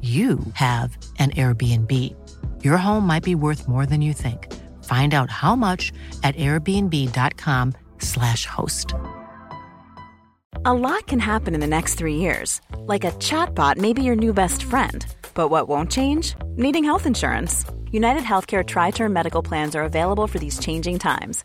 you have an Airbnb. Your home might be worth more than you think. Find out how much at airbnb.com/slash host. A lot can happen in the next three years. Like a chatbot may be your new best friend. But what won't change? Needing health insurance. United Healthcare Tri Term Medical Plans are available for these changing times.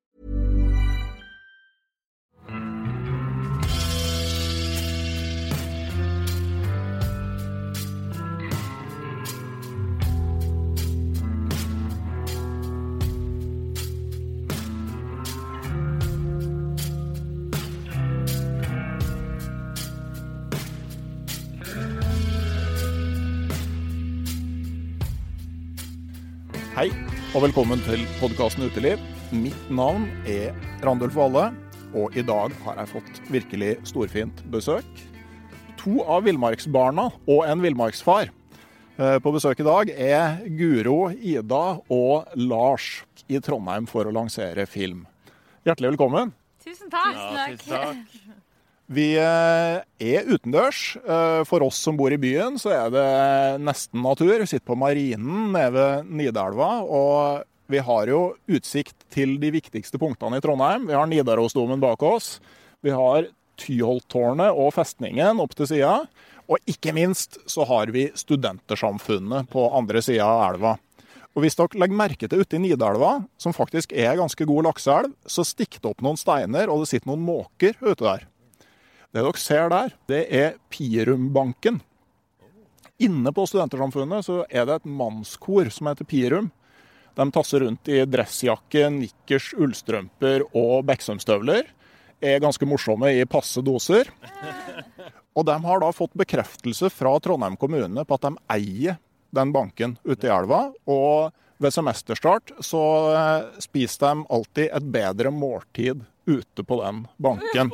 og velkommen til podkasten Uteliv. Mitt navn er Randulf Valle, og i dag har jeg fått virkelig storfint besøk. To av villmarksbarna og en villmarksfar eh, på besøk i dag er Guro, Ida og Lars i Trondheim for å lansere film. Hjertelig velkommen. Tusen takk! Tusen takk. Vi eh, er utendørs. Eh, For oss som bor i byen, så er det nesten natur. Vi sitter på Marinen nede ved Nidelva. Og vi har jo utsikt til de viktigste punktene i Trondheim. Vi har Nidarosdomen bak oss. Vi har Tyholttårnet og festningen opp til sida. Og ikke minst så har vi Studentersamfunnet på andre sida av elva. Og hvis dere legger merke til ute i Nidelva, som faktisk er ganske god lakseelv, så stikker det opp noen steiner, og det sitter noen måker ute der. Det dere ser der, det er Pirumbanken. Inne på Studentersamfunnet så er det et mannskor som heter Pirum. De tasser rundt i dressjakke, nikkers, ullstrømper og Beksømstøvler. Er ganske morsomme i passe doser. Og de har da fått bekreftelse fra Trondheim kommune på at de eier den banken ute i elva. Og ved semesterstart så eh, spiser de alltid et bedre måltid ute på den banken.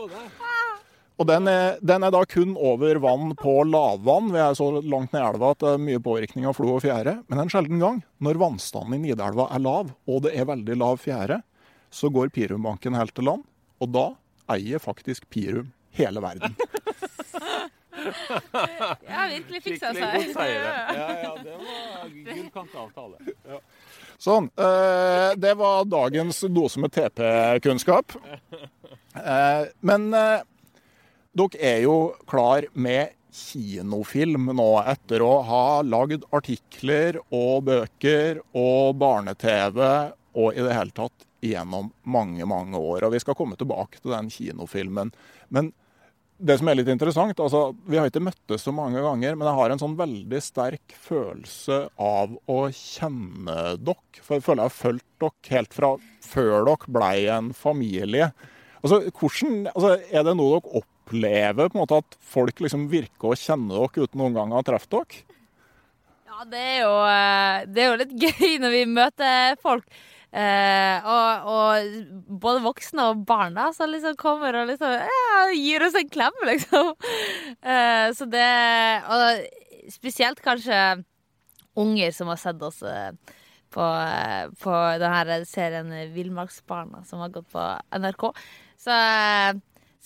Og den er, den er, da kun over vann på lavvann. Vi er så langt ned i elva at det er mye påvirkning av flo og fjære. Men en sjelden gang, når vannstanden i Nidelva er lav, og det er veldig lav fjære, så går Pirumbanken helt til land. Og da eier faktisk Pirum hele verden. Ja, virkelig fiksa seg. Ja, ja, det var gullkant avtale. Ja. Sånn. Eh, det var dagens dose med TP-kunnskap. Eh, men eh, dere er jo klar med kinofilm nå, etter å ha lagd artikler og bøker og barne-TV og i det hele tatt gjennom mange, mange år. Og vi skal komme tilbake til den kinofilmen. Men det som er litt interessant, altså vi har ikke møttes så mange ganger, men jeg har en sånn veldig sterk følelse av å kjenne dere. For jeg føler jeg har fulgt dere helt fra før dere ble en familie. Altså, hvordan, altså, Er det noe dere opplever, på en måte at folk liksom virker å kjenne dere uten noen gang å ha truffet dere? Ja, det er, jo, eh, det er jo litt gøy når vi møter folk. Eh, og, og både voksne og barn da, som liksom kommer og liksom ja, gir oss en klem, liksom. Eh, så det Og spesielt kanskje unger som har sett oss eh, på, eh, på denne serien Villmarksbarna, som har gått på NRK. Så,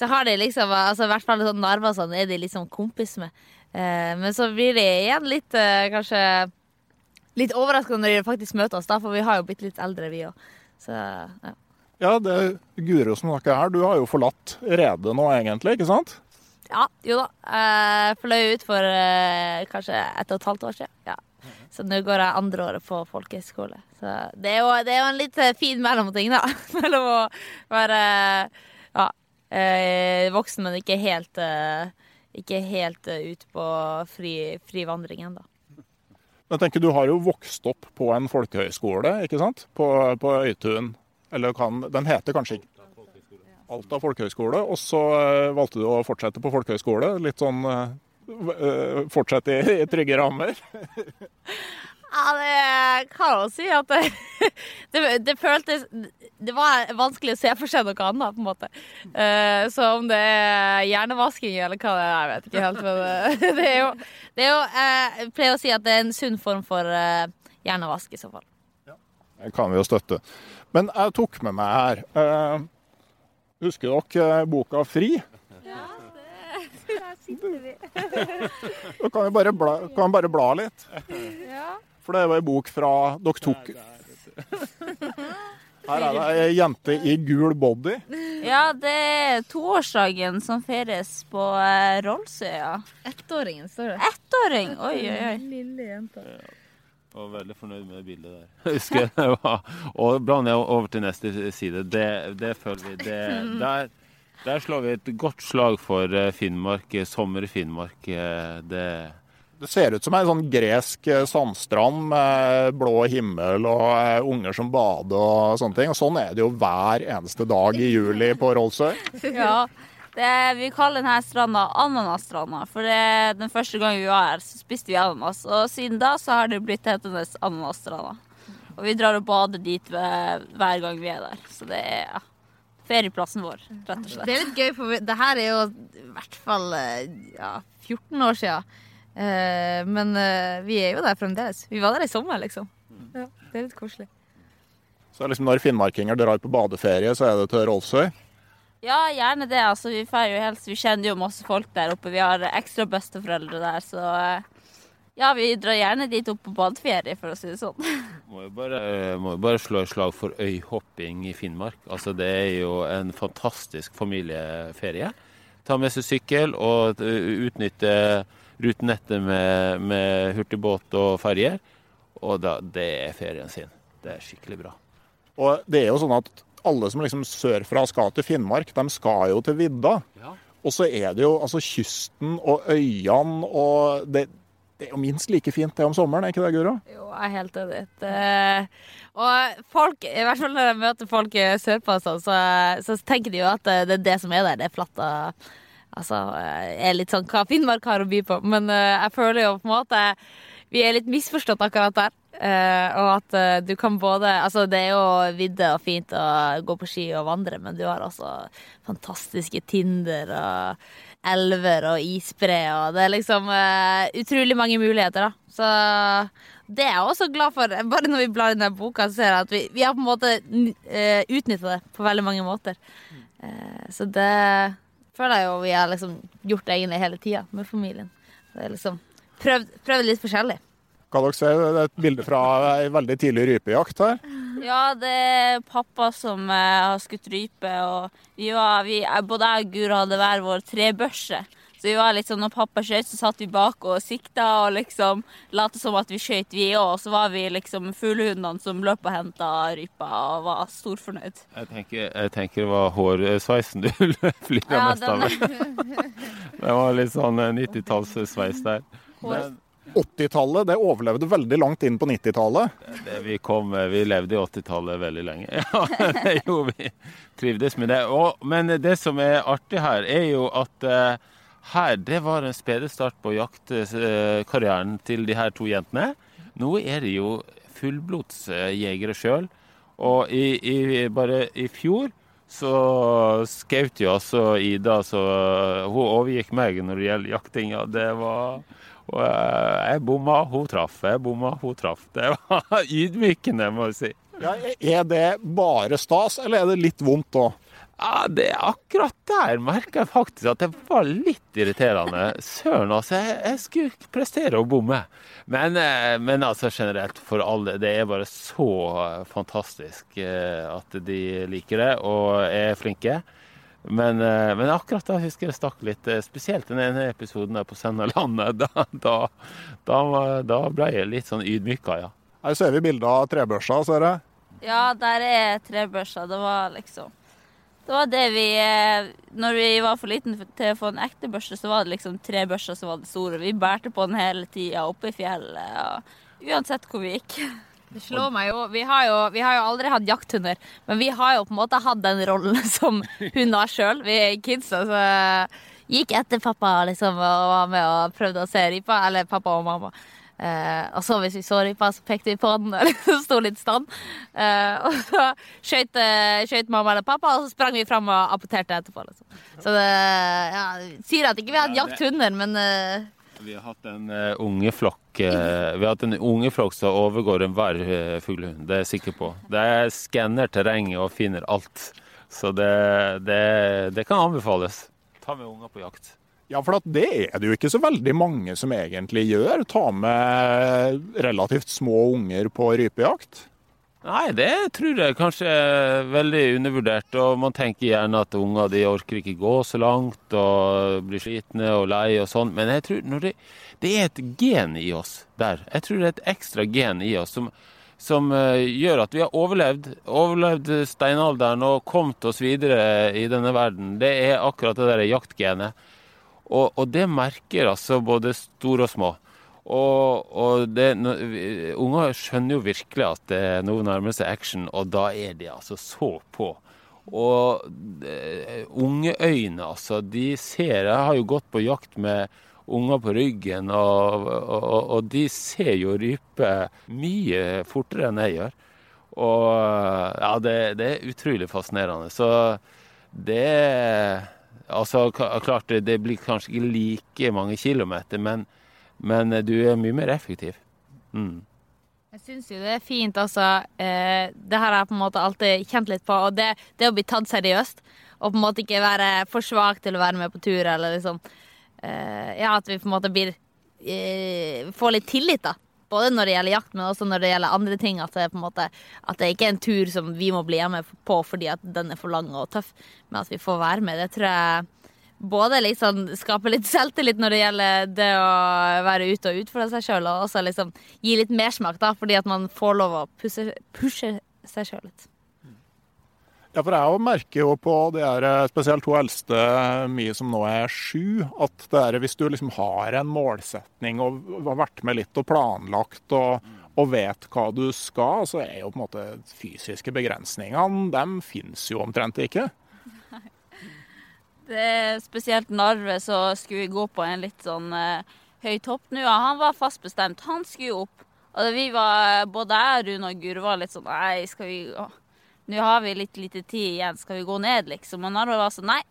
så har de liksom altså I hvert fall sånn narver sånn er de liksom kompis med. Eh, men så blir de igjen litt eh, kanskje Litt overraskende når de faktisk møter oss, da, for vi har jo blitt litt eldre, vi òg. Så ja. Ja, det Guro som snakker her. Du har jo forlatt redet nå, egentlig, ikke sant? Ja, jo da. Jeg fløy ut for eh, kanskje ett og et halvt år siden. Ja. Så nå går jeg andre året på folkehøyskole. Så det er, jo, det er jo en litt eh, fin mellomting, da. Mellom å være eh, voksen, men ikke helt, eh, ikke helt eh, ut på fri, fri vandring ennå. Jeg tenker Du har jo vokst opp på en folkehøyskole, ikke sant? På, på Øytun. Eller kan, den heter kanskje ikke Alta folkehøgskole. Og så eh, valgte du å fortsette på folkehøyskole. Litt sånn eh, eh, Fortsette i, i trygge rammer. Ja, det kan jeg jo si at det, det, det føltes Det var vanskelig å se for seg noe annet, på en måte. Uh, så om det er hjernevasking eller hva det er, jeg vet ikke helt. Men eh, det er jo, det er jo eh, Jeg pleier å si at det er en sunn form for uh, hjernevask, i så fall. Ja. Det kan vi jo støtte. Men jeg tok med meg her uh, Husker dere boka 'Fri'? Ja, der sitter vi. Da kan vi bare bla, kan bare bla litt. For det var ei bok fra Dere tok Her er det ei jente i gul body. Ja, det er toårsdagen som feires på eh, Rollsøya. Ettåringen, står det. Ettåring! Oi, oi, oi. Lille jente. var veldig fornøyd med det bildet der. Husker jeg det var. Og bla ned over til neste side. Det, det føler vi. Det, der, der slår vi et godt slag for eh, Finnmark. eh, Sommer i Finnmark. Det, Det ser ut som ei sånn gresk eh, sandstrand med blå himmel og eh, unger som bader og sånne ting. Og sånn er det jo hver eneste dag i juli på Rollsøy. Ja, det, vi kaller denne stranda Ananasstranda. For det, den første gangen vi var her, så spiste vi ananas. Og siden da så har det blitt hetende Ananasstranda. Og vi drar og bader dit hver, hver gang vi er der. Så det er ja, ferieplassen vår, rett og slett. Det er litt gøy, for det her er jo i hvert fall eh, ja, 14 år siden. Eh, men eh, vi er jo der fremdeles. Vi var der i sommer, liksom. Ja, det er litt koselig. Så liksom når finnmarkinger drar på badeferie, så er det til Rollsøy. Ja, gjerne det. Altså, vi, helst, vi kjenner jo masse folk der oppe. Vi har ekstra besteforeldre der, så eh, ja, vi drar gjerne dit opp på badeferie, for å si det sånn. må jo bare, må jo bare slå et slag for øyhopping i Finnmark. Altså, det er jo en fantastisk familieferie. Ta med seg sykkel og eh, utnytte rutenettet med, med hurtigbåt og ferjer. Og da, det er ferien sin. Det er skikkelig bra. Og det er jo sånn at alle som liksom sørfra skal til Finnmark, de skal jo til vidda. Ja. Og så er det jo altså kysten og øyene og det, det er jo minst like fint det om sommeren, er ikke det, Guro? Jo, jeg er helt enig. Det- Og folk, i hvert fall når jeg møter folk sørpå, sånn, så, så tenker de jo at det er det som er der. Det er flatt og Altså, jeg er litt sånn hva Finnmark har å by på. Men eh, jeg føler jo på en måte vi er litt misforstått akkurat der. Eh, og at eh, du kan både Altså, det er jo vidde og fint å gå på ski og vandre, men du har også fantastiske Tinder og elver og isbre, og det er liksom eh, utrolig mange muligheter, da. Så det er jeg også glad for. Bare når vi blar i denne boka, så ser jeg at vi, vi har på en måte uh, utnytta det på veldig mange måter. Eh, så det føler jeg jo vi har liksom gjort egentlig hele tida med familien. Det er liksom prøvd, prøvd litt forskjellig. Kan dere se det er et bilde fra ei veldig tidlig rypejakt her? Ja, det er pappa som eh, har skutt rype, og vi var, vi, både jeg og Guro hadde hver vår trebørse. Så vi var litt sånn, når pappa skjøt, så satt vi bak og sikta og liksom lot som at vi skjøt, vi òg. Og så var vi liksom fuglehundene som løp og henta rypa og var storfornøyd. Jeg tenker, jeg tenker det var hårsveisen du flirer Ja, mest av. Det var litt sånn eh, 90-tallssveis der. Men 80-tallet det overlevde veldig langt inn på 90-tallet. vi, kom, eh, vi levde i 80-tallet veldig lenge. Ja, det gjorde vi. Trivdes med det. Og, men det som er artig her, er jo at eh, her, det var en spedestart på jaktkarrieren til de her to jentene. Nå er de jo fullblodsjegere sjøl. Og i, i, bare i fjor så skjøt jo altså Ida, så hun overgikk meg når det gjelder jakting Og Det var eh, jeg bomma, hun traff. Jeg bomma, hun traff. Det var ydmykende, må jeg si. Ja, er det bare stas, eller er det litt vondt òg? Ja, det er Akkurat der merker jeg faktisk at det var litt irriterende. Søren, altså. Jeg, jeg skulle prestere å bomme. Men, eh, men, altså generelt, for alle. Det er bare så fantastisk eh, at de liker det og er flinke. Men, eh, men akkurat da husker jeg det stakk litt. Spesielt den ene episoden der på Sennalandet. Da, da, da, da, ble jeg litt sånn ydmyka, ja. Her ser vi bilder av trebørsa, ser jeg. Ja, der er trebørsa. Det var liksom det var det vi eh, Når vi var for liten til å få en ekte børse, så var det liksom tre børser som var det store. Vi bærte på den hele tida oppe i fjellet, uansett hvor vi gikk. Det slår meg jo vi, jo vi, har jo aldri hatt jakthunder, men vi har jo på en måte hatt den rollen som hunder sjøl. Vi kidsa så gikk etter pappa liksom, og var med og prøvde å se ripa. Eller pappa og mamma. Eh, og så hvis vi så rypa, så pekte vi på den, og liksom sto litt stand. Eh, og så skjøt, eh, mamma eller pappa, og så sprang vi fram og apporterte etterpå. Liksom. Så det ja, sier at ikke vi har hatt jakthunder, men eh, vi har hatt en uh, ungeflokk uh, Vi har hatt en unge flokk som overgår enhver uh, fuglehund, det er jeg sikker på. De skanner terrenget og finner alt. Så det, det, det kan anbefales. Ta med unger på jakt. Ja, for det er det jo ikke så veldig mange som egentlig gjør. Ta med relativt små unger på rypejakt. Nei, det tror jeg kanskje er veldig undervurdert. Og man tenker gjerne at unger de orker ikke gå så langt og blir slitne og lei og sånn. Men jeg tror det, det, er et gen i oss der. Jeg tror det er et ekstra gen i oss som, som uh, gjør at vi har overlevd. Overlevd steinalderen og kommet oss videre i denne verden. Det er akkurat det der jaktgenet. Og, og det merker altså både store og små. Og, og det, unger skjønner jo virkelig at det noe nærmer seg action, og da er de altså så på. Og uh, ungeøyne, altså, de ser Jeg har jo gått på jakt med unger på ryggen, og, og, og de ser jo rype mye fortere enn jeg gjør. Og ja, det, det er utrolig fascinerende. Så det Altså, klart det, blir kanskje ikke like mange kilometer, men, men du er mye mer effektiv. Mm. Jeg syns jo det er fint, altså. Eh, det her har jeg på en måte alltid kjent litt på. Og det, det, å bli tatt seriøst, og på en måte ikke være for svak til å være med på tur, eller liksom eh, Ja, at vi på en måte blir eh, Får litt tillit, da. Både når det gjelder jakt, men også når det gjelder andre ting. At det, måte, at det ikke er en tur som vi må bli hjemme på fordi at den er for lang og tøff, men at vi får være med. Det tror jeg både liksom skaper litt selvtillit når det gjelder det å være ute og utfordre seg sjøl, og også liksom gi litt mersmak, da, fordi at man får lov å pushe, pushe seg sjøl litt. Ja, for jeg merker jo på det er eh, spesielt to eldste, mye som nå er sju, at det er hvis du liksom har en målsetning og har vært med litt og planlagt og, og vet hva du skal, så er jo på en måte fysiske begrensningene, dem finnes jo omtrent ikke. Det er spesielt Narve, så skulle vi gå på en litt sånn uh, høy topp nå. Han var fast bestemt. Han skulle opp. Og vi var, både jeg, Rune og Guro litt sånn Nei, skal vi gå? Nå har vi litt lite tid igjen, skal vi gå ned, liksom? Og Narve var sånn Nei,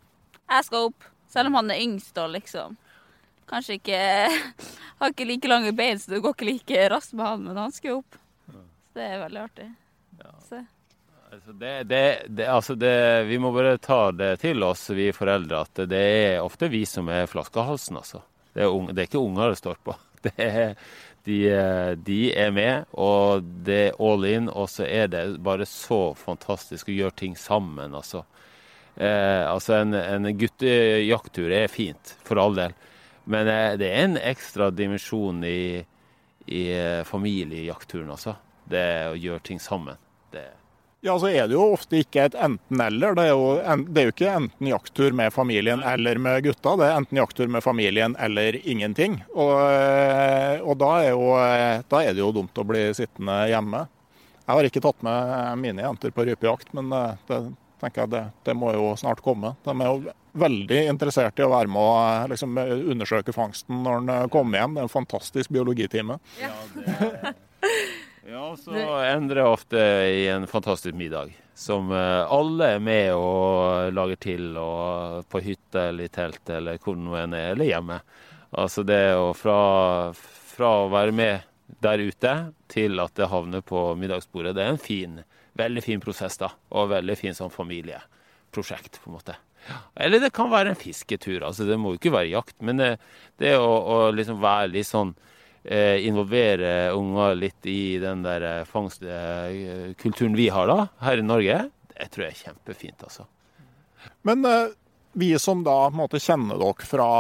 jeg skal opp. Selv om han er yngst og liksom Kanskje ikke Har ikke like lange bein, så det går ikke like raskt med han, men han skal opp. Så det er veldig artig. Ja. Altså det, det, det, altså vi må bare ta det til oss, vi foreldre, at det er ofte vi som er flaskehalsen, altså. Det er, unge, det er ikke unger det står på. Det er, de, de, er med, og det er all in. Og så er det bare så fantastisk å gjøre ting sammen, altså. Eh, altså en, en guttejakttur er fint, for all del. Men eh, det er en ekstra dimensjon i, i eh, familiejaktturen, altså. Det å gjøre ting sammen. Ja, så er det jo ofte ikke et enten-eller. Det, det, er jo ikke enten jakttur med familien eller med gutta. Det er enten jakttur med familien eller ingenting. Og, eh, og da, er jo, da, er det jo dumt å bli sittende hjemme. Jeg har ikke tatt med mine jenter på rypejakt, men eh, det, tenker jeg det, det, må jo snart komme. De er jo veldig interessert i å være med og eh, liksom, undersøke fangsten når den kommer hjem. Det er en fantastisk biologitime. Ja, det er... Ja, så endrer jeg ofte i en fantastisk middag. Som eh, alle er med og lager til, og på hytte eller i telt eller hvor nå enn er, eller hjemme. Altså det å fra, fra, å være med der ute til at det havner på middagsbordet, det er en fin, veldig fin prosess, da. Og veldig fin sånn familieprosjekt, på en måte. Eller det kan være en fisketur. altså Det må jo ikke være jakt. Men det, det å, å liksom være litt sånn Involvere unger litt i den der eh, fangstkulturen vi har da, her i Norge, det tror jeg er kjempefint, altså. Men eh, vi som da måte kjenner dere fra,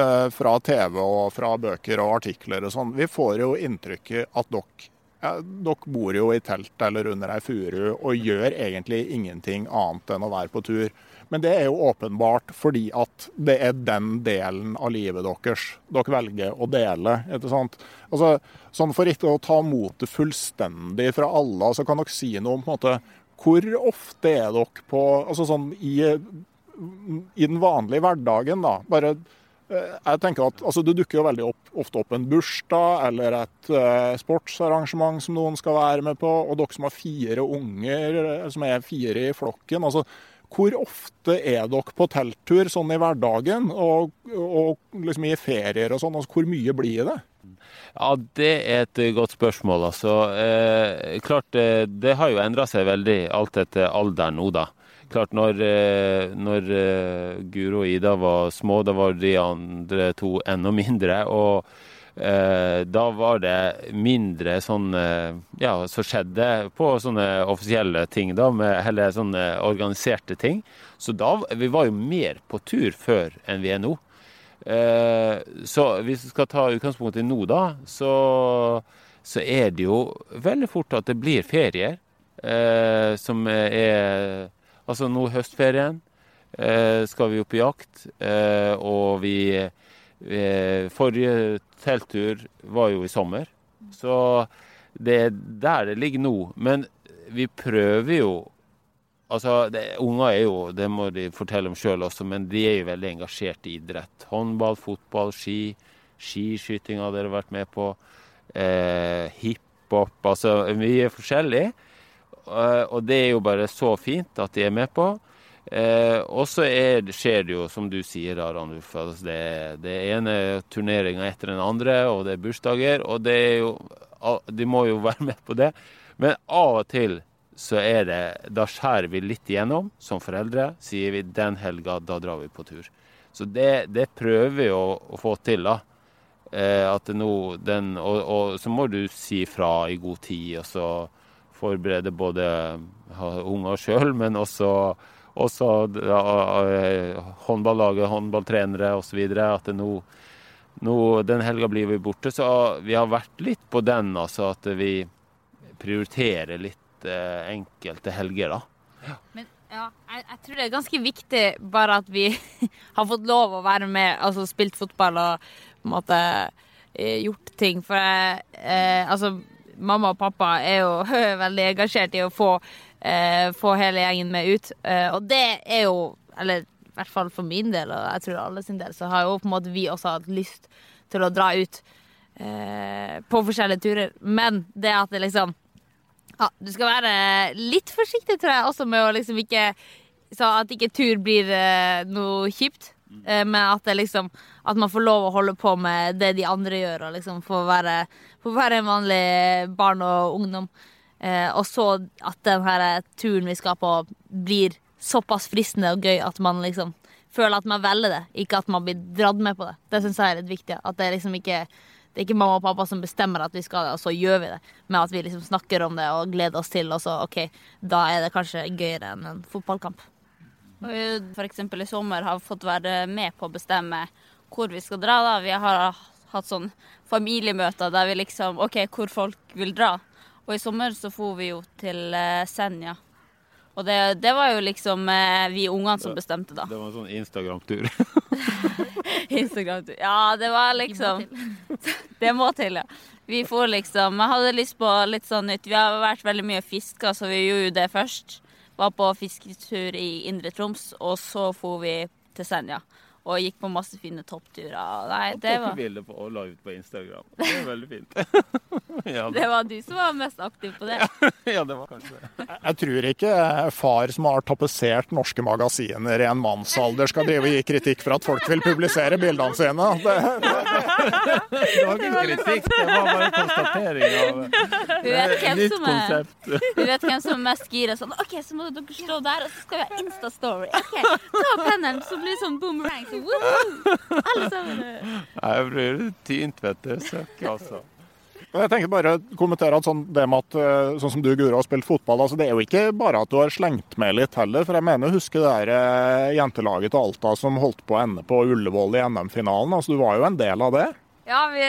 eh, fra TV og fra bøker og artikler og sånn, vi får jo inntrykket at dere ja, dere bor jo i telt eller under ei furu og gjør egentlig ingenting annet enn å være på tur. Men det er jo åpenbart fordi at det er den delen av livet deres dere velger å dele. ikke sant? Altså, sånn For ikke å ta motet fullstendig fra alle, så kan dere si noe om på en måte, hvor ofte er dere på altså sånn i, i den vanlige hverdagen, da. Bare eh, jeg tenker at altså, Det dukker jo veldig opp, ofte opp en bursdag eller et uh, sportsarrangement som noen skal være med på. Og dere som har fire unger, eh, som er fire i flokken. altså Hvor ofte er dere på telttur sånn i hverdagen og, og liksom i ferier og sånn? altså Hvor mye blir det? Ja, Det er et godt spørsmål. altså. Eh, klart, det, det har jo endra seg veldig alt etter alder nå, da klart når, når Guro og Ida var små, da var de andre to enda mindre. Og eh, da var det mindre sånn ja, som skjedde på sånne offisielle ting, da, med heller sånne organiserte ting. Så da Vi var jo mer på tur før enn vi er nå. Eh, så hvis vi skal ta utgangspunkt i nå, da, så, så er det jo veldig fort at det blir ferier. Eh, som er Altså nå høstferien eh, skal vi jo på jakt, eh, og vi eh, Forrige telttur var jo i sommer, så det er der det ligger nå. Men vi prøver jo Altså, det, Unger er jo, det må de fortelle om sjøl også, men de er jo veldig engasjert i idrett. Håndball, fotball, ski. Skiskyting har dere vært med på. Eh, Hiphop. Altså mye forskjellig. Og det er jo bare så fint at de er med på. Eh, og så skjer det jo, som du sier, da, Randulf, altså det, det ene turneringa etter den andre, og det er bursdager. Og det er jo De må jo være med på det. Men av og til så er det Da skjærer vi litt igjennom som foreldre. Sier vi den helga, da drar vi på tur. Så det, det prøver vi å, å, få til, da. Eh, at nå den og, og, så må du si fra i god tid, og så forberede både unger sjøl, men også, også ja, håndballaget, håndballtrenere osv. At nå, nå Den helga blir vi borte. Så vi har vært litt på den, altså at vi prioriterer litt eh, enkelte helger, da. Men ja, jeg, jeg, tror det er ganske viktig bare at vi har fått lov å være med, altså spilt fotball og på en måte eh, gjort ting. For jeg, eh, altså mamma og pappa er jo veldig engasjert i å få, eh, få hele gjengen med ut. Eh, og det er jo, eller i hvert fall for min del, og jeg tror alle sin del, så har jo på en måte vi også hatt lyst til å dra ut eh, på forskjellige turer. Men det at det liksom ja, Du skal være litt forsiktig, tror jeg, også med å liksom ikke Så at ikke tur blir eh, noe kjipt. Eh, men at det liksom At man får lov å holde på med det de andre gjør, og liksom få være, få være en vanlig barn og ungdom. Eh, og så at den turen vi skal på, blir såpass fristende og gøy at man liksom føler at man velger det, ikke at man blir dratt med på det. Det syns jeg er litt viktig. At det er liksom ikke det er ikke mamma og pappa som bestemmer at vi skal det, og så gjør vi det. Men at vi liksom snakker om det og gleder oss til, og så OK, da er det kanskje gøyere enn en fotballkamp. F.eks. i sommer har fått være med på å bestemme hvor vi skal dra. da. Vi har hatt sånn familiemøter der vi liksom OK, hvor folk vil dra. Og i sommer så for vi jo til uh, Senja. Og det, det, var jo liksom uh, vi ungene som bestemte, da. Det var en sånn Instagram-tur. Instagram-tur. Ja, det var liksom Det må til, ja. Vi for liksom Jeg hadde lyst på litt sånn nytt. Vi har vært veldig mye og fiska, så vi gjorde jo det først. Var på fisketur i Indre Troms, og så for vi til Senja. Og gikk på masse fine toppturer. Nei, det var bilder på og la ut på Instagram. Det er veldig fint. ja, det var du som var mest aktiv på det. ja, det var kanskje det. Jeg tror ikke far som har tapetsert norske magasiner i en mannsalder, skal drive og gi kritikk for at folk vil publisere bildene sine. Det, det, Det var ikke kritikk, det var bare en konstatering av Du vet et hvem nytt som er konsept. Du vet hvem som er mest gira. Sånn, OK, så må dere stå der, og så skal vi ha Insta-story. OK, ta opp hendene, så blir det sånn boomerang. Så woohoo! Alle sammen. Jeg blir tynt, vet du. Søkk, altså. Jeg tenker bare å kommentere at sånn, det med at eh, sånn som du Guro har spilt fotball, altså det er jo ikke bare at du har slengt med litt heller. For jeg mener å huske det der eh, jentelaget til Alta som holdt på å ende på Ullevål i NM-finalen. Altså Du var jo en del av det. Ja, vi,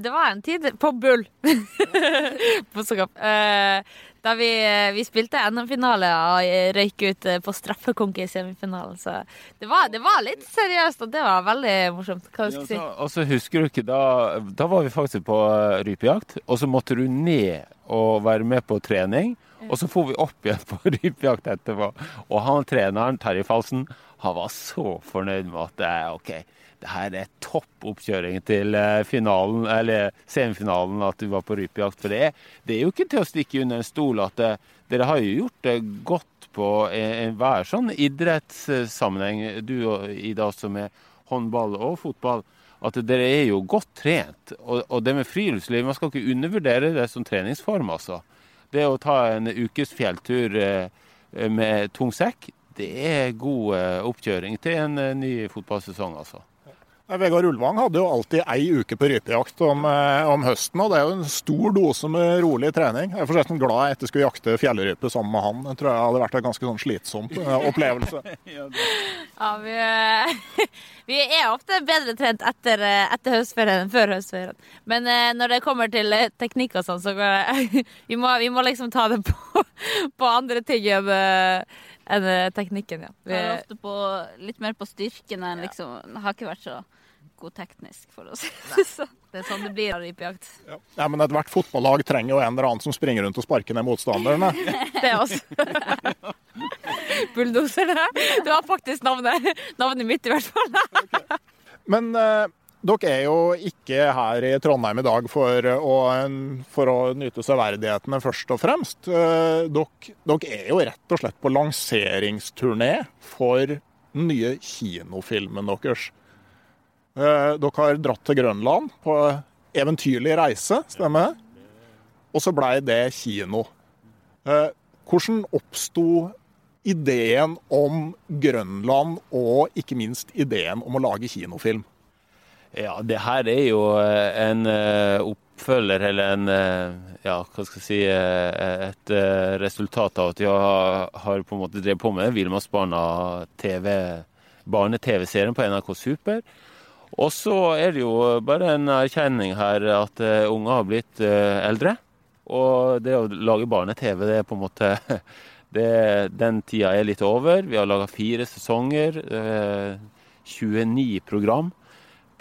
det var en tid på Bull. på Sokap. Eh, da vi, vi spilte NM-finale og røyk ut eh, på straffekonk i semifinalen. Så det var, det var litt seriøst, og det var veldig morsomt. Hva skal Ja, jeg si? Og så husker du ikke da Da var vi faktisk på eh, rypejakt, og så måtte du ned og være med på trening. Og så får vi opp igjen på rypejakt etterpå. Og han treneren, Terje Falsen, han var så fornøyd med at det er OK. Det her er topp oppkjøring til eh, finalen, eller semifinalen, at du var på rypejakt. For det er, det er jo ikke til å stikke under en stol at det, dere har jo gjort det godt på en- enhver sånn idrettssammenheng, du og Ida som er håndball og fotball, at dere er jo godt trent. Og, og det med friluftsliv, man skal ikke undervurdere det som treningsform, altså. Det å ta en ukes fjelltur eh, med tung sekk, det er god eh, oppkjøring til en eh, ny fotballsesong, altså. Eh, Vegard Ulvang hadde jo alltid ei uke på rypejakt om, eh, om høsten, og det er jo en stor dose med rolig trening. Jeg er forresten glad jeg ikke skulle jakte fjellrype sammen med han. Jeg tror jeg hadde vært en ganske sånn slitsom eh, opplevelse. Ja, vi, vi er ofte bedre trent etter, etter høstferien enn før høstferien. Men eh, når det kommer til eh, teknikk og sånn, så går, vi, må, vi må liksom ta det på, på andre ting enn eh, enn, eh, teknikken, ja. Vi Vi, er ofte på, litt mer på styrken enn liksom Har ikke vært så god teknisk, for å si det sånn. det er sånn det blir av rypejakt. Ja, men ethvert fotballag trenger jo en eller annen som springer rundt og sparker ned motstanderne. Det er oss. Bulldoserne. Det var faktisk navnet, navnet mitt, i hvert fall. Men eh, dere er jo ikke her i Trondheim i dag for å, for å nyte severdighetene først og fremst. Eh, dere, dere er jo rett og slett på lanseringsturné for den nye kinofilmen deres. Eh, dere har dratt til Grønland på eventyrlig reise, stemmer det? Og så blei det kino. Eh, hvordan oppsto ideen om Grønland, og ikke minst ideen om å lage kinofilm? Ja, det her er jo eh, en oppfølger, eller en Ja, hva skal jeg si Et resultat av at jeg har, på en måte drevet på med Villmarksbarna TV, barne-TV-serien på NRK Super. Og så er det jo bare en erkjenning her at eh, unger har blitt eh, eldre. Og det å lage barne-TV, det er på en måte det, Den tida er litt over. Vi har laga fire sesonger. Eh, 29 program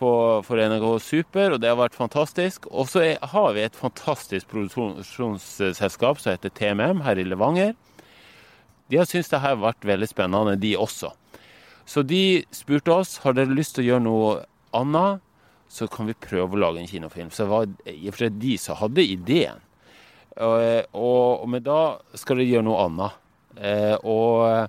på, for NRK Super, og det har vært fantastisk. Og så har vi et fantastisk produksjonsselskap som heter TMM her i Levanger. De har syntes det her har vært veldig spennende, de også. Så de spurte oss har dere lyst til å gjøre noe annet, så kan vi prøve å lage en kinofilm. Så det var i og for seg de som hadde ideen. Og, og, men da skal dere gjøre noe annet. Eh, og,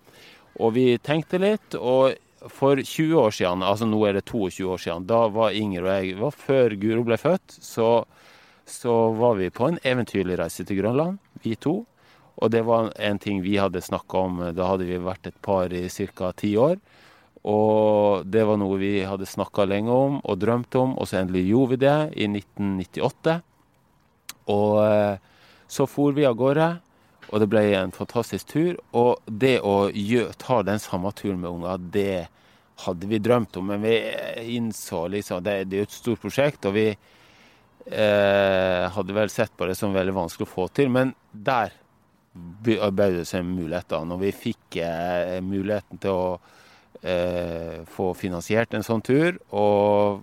og vi tenkte litt, og for 20 år siden, altså nå er det 22 år siden, da var Inger og jeg var Før Guro ble født, så, så var vi på en eventyrlig reise til Grønland, vi to. Og det var en ting vi hadde snakka om, da hadde vi vært et par i ca. ti år. Og det var noe vi hadde snakka lenge om og drømt om, og så endelig gjorde vi det i 1998. Og eh, så for vi av gårde, og det ble en fantastisk tur. Og det å ta den samme turen med unger, det hadde vi drømt om. Men vi innså liksom det, det er jo et stort prosjekt, og vi eh, hadde vel sett på det som veldig vanskelig å få til. Men der bød det seg muligheter. Når vi fikk eh, muligheten til å eh, få finansiert en sånn tur, og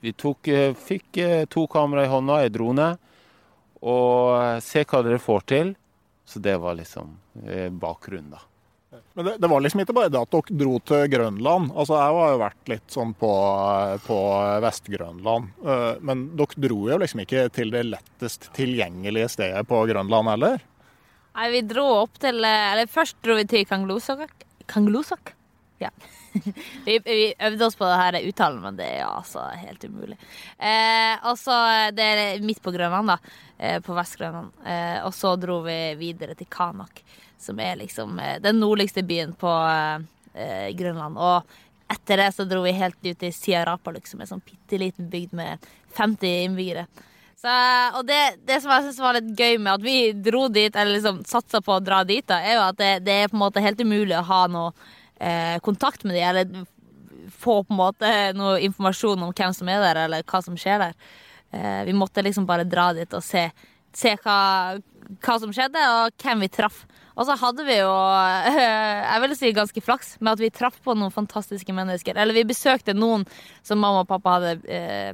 vi tok, eh, fikk eh, to kamera i hånda, ei drone, og eh, se hva dere får til. Så det var liksom eh, bakgrunnen, da. Men det, det var liksom ikke bare det at dere dro til Grønland. Altså, Jeg har jo vært litt sånn på, på Vest-Grønland. Eh, Men dere dro jo liksom ikke til det lettest tilgjengelige stedet på Grønland heller. Nei, vi dro opp til Eller først dro vi til Kanglosak Kanglosak? Ja. vi, vi øvde oss på det her uttalen, men det er jo altså helt umulig. Eh, og så Det er midt på Grønland, da. Eh, på Vest-Grønland. Eh, og så dro vi videre til Kanak, som er liksom eh, den nordligste byen på eh, Grønland. Og etter det så dro vi helt ut til Siarapaluk, som er en sånn bitte liten bygd med 50 innbyggere. Så, og det, det som jeg synes var litt gøy med at vi dro dit, eller liksom satsa på å dra dit, da, er jo at det, det, er på en måte helt umulig å ha noe eh, kontakt med dem, eller få på en måte noe informasjon om hvem som er der, eller hva som skjer der. Eh, vi måtte liksom bare dra dit og se, se hva, hva, som skjedde, og hvem vi traff. Og så hadde vi jo, eh, jeg vil si ganske flaks, med at vi traff på noen fantastiske mennesker. Eller vi besøkte noen som mamma og pappa hadde eh,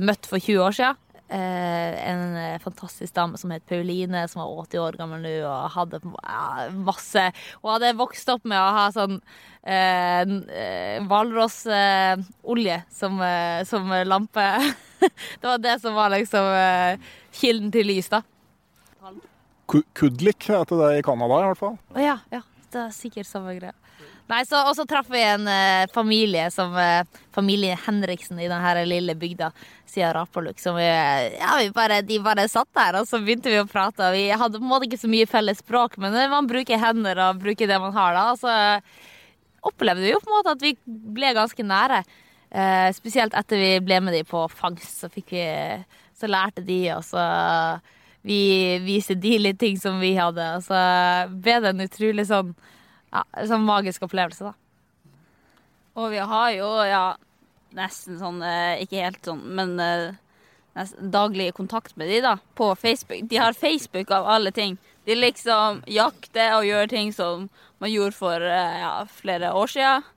møtt for 20 år siden. Eh, en eh, fantastisk dame som het Pauline, som var 80 år gammel nå og hadde ja, masse Hun hadde vokst opp med å ha sånn eh, hvalrossolje eh, som, som, lampe. det var det som var liksom kilden til lys, da. Kudlik heter det i Canada, i hvert fall. Ja, ja. Det er sikkert samme greia. Nei, så, Og så traff vi en eh, familie som eh, familie Henriksen i denne lille bygda siden Rapaluk. Som vi, ja, vi bare, de bare satt der, og så begynte vi å prate. Vi hadde på en måte ikke så mye felles språk, men man bruker hender og bruker det man har da. Og så opplevde vi jo på en måte at vi ble ganske nære. Eh, spesielt etter vi ble med de på fangst, så vi Så lærte de oss å vi viste de litt ting som vi hadde. Og så ble det en utrolig sånn ja, sånn magisk opplevelse, da. Og vi har jo, ja, nesten sånn eh, Ikke helt sånn, men eh, nesten daglig kontakt med de da, på Facebook. De har Facebook av alle ting. De liksom jakter og gjør ting som man gjorde for eh, ja, flere år siden.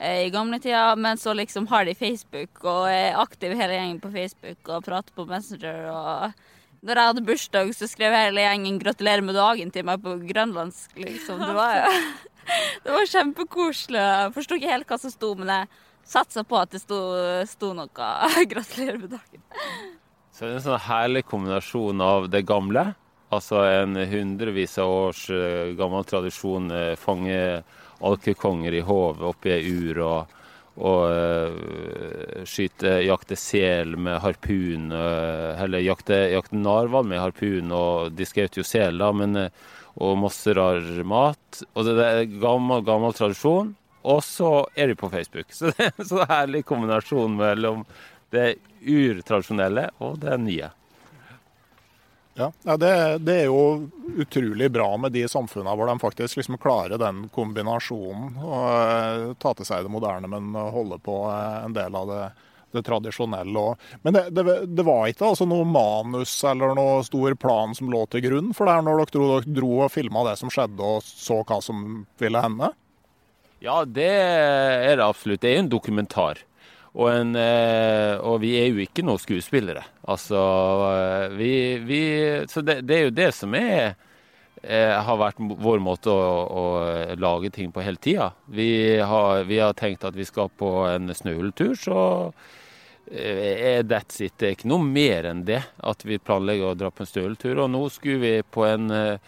I gamle tida, men så liksom har de Facebook og er aktiv hele gjengen på Facebook og prater på Messenger. og når jeg hadde bursdag, så skrev hele gjengen 'gratulerer med dagen' til meg på grønlandsk. liksom. Det var jo Det var kjempekoselig. Jeg forsto ikke helt hva som sto, men jeg satsa på at det sto, sto noe. Gratulerer med dagen. Så det er en sånn herlig kombinasjon av det gamle, altså en hundrevis av års eh, gammel tradisjon, eh, fange alkekonger i håv oppi ei ur og, og uh, skyte, jakte sel med harpun, eller jakte, jakte narhval med harpun, og de skjøt jo sel, da, men og masse rar mat. Og det er gammel, gammel tradisjon. Og så er de på Facebook. Så det er en så herlig kombinasjon mellom det urtradisjonelle og det nye. Ja, det, det, er jo utrolig bra med de samfunnene hvor de faktisk liksom klarer den kombinasjonen. Og eh, ta til seg det moderne, men holde på eh, en del av det det tradisjonelle òg. Men det, det, det, var ikke altså noe manus eller noe stor plan som lå til grunn for det her når dere dro, dere dro og filma det som skjedde og så hva som ville hende? Ja, det er det absolutt. Det er jo en dokumentar. Og, en, eh, og vi er jo ikke noen skuespillere. Altså, eh, vi, vi Så det, det, er jo det som er eh, har vært vår måte å, å lage ting på hele tida. Vi, vi, har tenkt at vi skal på en snøhulltur, så that's it. Det er ikke noe mer enn det at vi planlegger å dra på en støletur. Og nå skulle vi på en uh,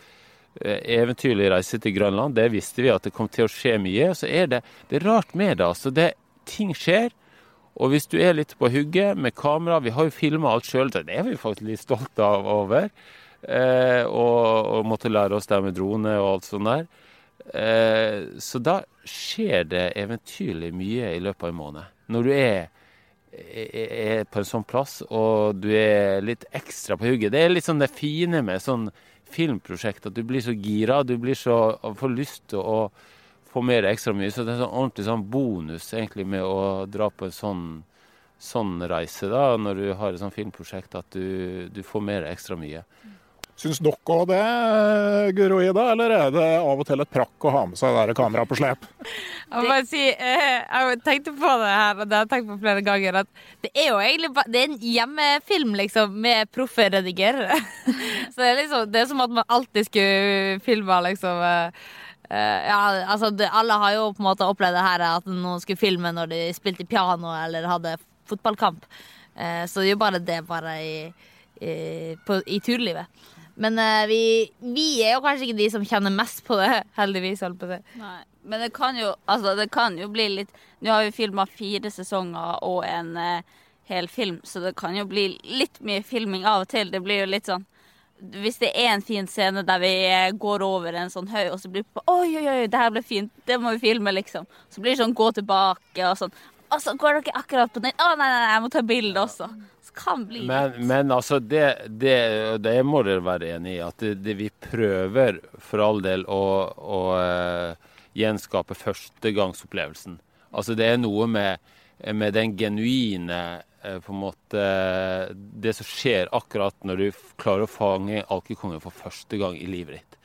eventyrlig reise til Grønland. Det visste vi at det kom til å skje mye. Så er det, det er rart med det. altså. Det, ting skjer. Og hvis du er litt på hugget med kamera Vi har jo filma alt sjøl, det er vi faktisk litt stolte av over. Uh, og, og, måtte lære oss det med drone og alt sånt der. Uh, så da skjer det eventyrlig mye i løpet av en måned. Når du er er på en sånn plass, og du er litt ekstra på hugget. Det er litt sånn det fine med sånn filmprosjekt, at du blir så gira. Du blir så, får lyst til å få mer ekstra mye. Så det er sånn ordentlig sånn bonus egentlig med å dra på en sånn, sånn reise, da, når du har et sånt filmprosjekt, at du, du får mer ekstra mye. Syns dere òg det, Guro Ida, eller er det av og til et prakk å ha med seg det kameraet på slep? Jeg må si, eh, jeg tenkte på det her, og det har jeg tenkt på flere ganger, at det er jo egentlig bare, det er en hjemmefilm liksom, med proffe redigerere. Så det er liksom, det er som at man alltid skulle filma liksom eh, eh, ja, altså Alle har jo på en måte opplevd det her at noen skulle filme når de spilte piano eller hadde fotballkamp. Så det er jo bare det bare i, i, på, i turlivet. Men uh, vi, vi er jo kanskje ikke de som kjenner mest på det, heldigvis. på det. Nei. Men det kan jo, altså, det kan jo bli litt Nå har vi filma fire sesonger og en uh, hel film, så det kan jo bli litt mye filming av og til. Det blir jo litt sånn Hvis det er en fin scene der vi eh, går over en sånn høy, og så blir det på Oi, oi, oi, det her ble fint. Det må vi filme, liksom. Så blir det sånn gå tilbake og sånn. Og så går dere akkurat på den. Å, nei, nei, nei, jeg må ta bilde også. Kan bli Men, men altså, det, det, det må dere være enig i. At det, det vi prøver for all del å, å uh, gjenskape førstegangsopplevelsen. Altså det er noe med, med den genuine eh, på en måte Det som skjer akkurat når du klarer å fange alkekongen for første gang i livet ditt.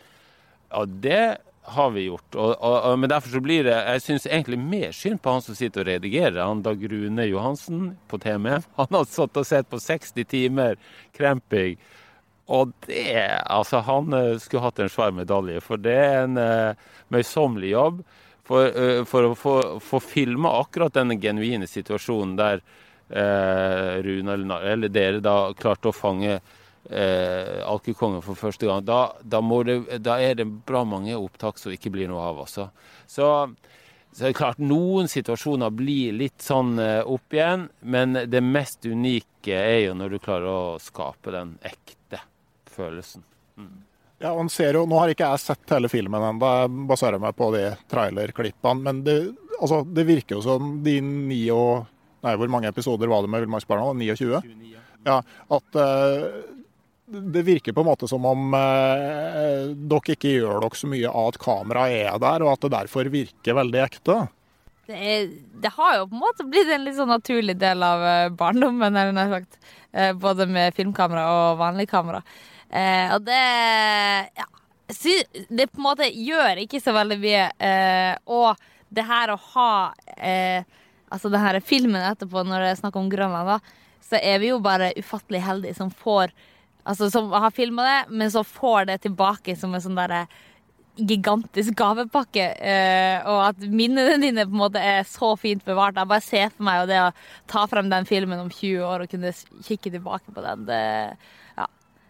Ja, det har vi gjort. Og, og, og, men derfor så blir det Jeg syns egentlig mer synd på han som sitter og redigerer, han Dag Rune Johansen på TME. Han har satt og sett på 60 timer kremping. Og det Altså, han eh, skulle hatt en svær medalje, for det er en uh, møysommelig jobb. For, uh, for å få, få filma akkurat denne genuine situasjonen der uh, Rune eller, eller dere da klarte å fange eh, alkekongen for første gang, da, da, må det, da er det bra mange opptak som ikke blir noe av. Også. Så, så det er klart, noen situasjoner blir litt sånn eh, opp igjen, men det mest unike er jo når du klarer å skape den ekte følelsen. Ja, og ser jo, Nå har ikke jeg sett hele filmen ennå, jeg baserer meg på de trailerklippene. Men det, altså, det virker jo som de ni og Nei, hvor mange episoder var det med Villmarksbarna? 29? Ja, at eh, det virker på en måte som om eh, dere ikke gjør dere så mye av at kameraet er der, og at det derfor virker veldig ekte. Det, det har jo på en måte blitt en litt sånn naturlig del av eh, barndommen, eller nær sagt. Eh, Både med filmkamera og vanlig kamera. Eh, og det Ja. Det på en måte gjør ikke så veldig mye. Eh, og det her å ha eh, Altså den filmen etterpå, når det er snakk om Grønland, da, så er vi jo bare ufattelig heldige som får Altså som har filma det, men så får det tilbake som en sånn derre gigantisk gavepakke, eh, og at minnene dine på en måte er så fint bevart. Jeg bare ser for meg det å ta frem den filmen om 20 år og kunne kikke tilbake på den. Det, ja.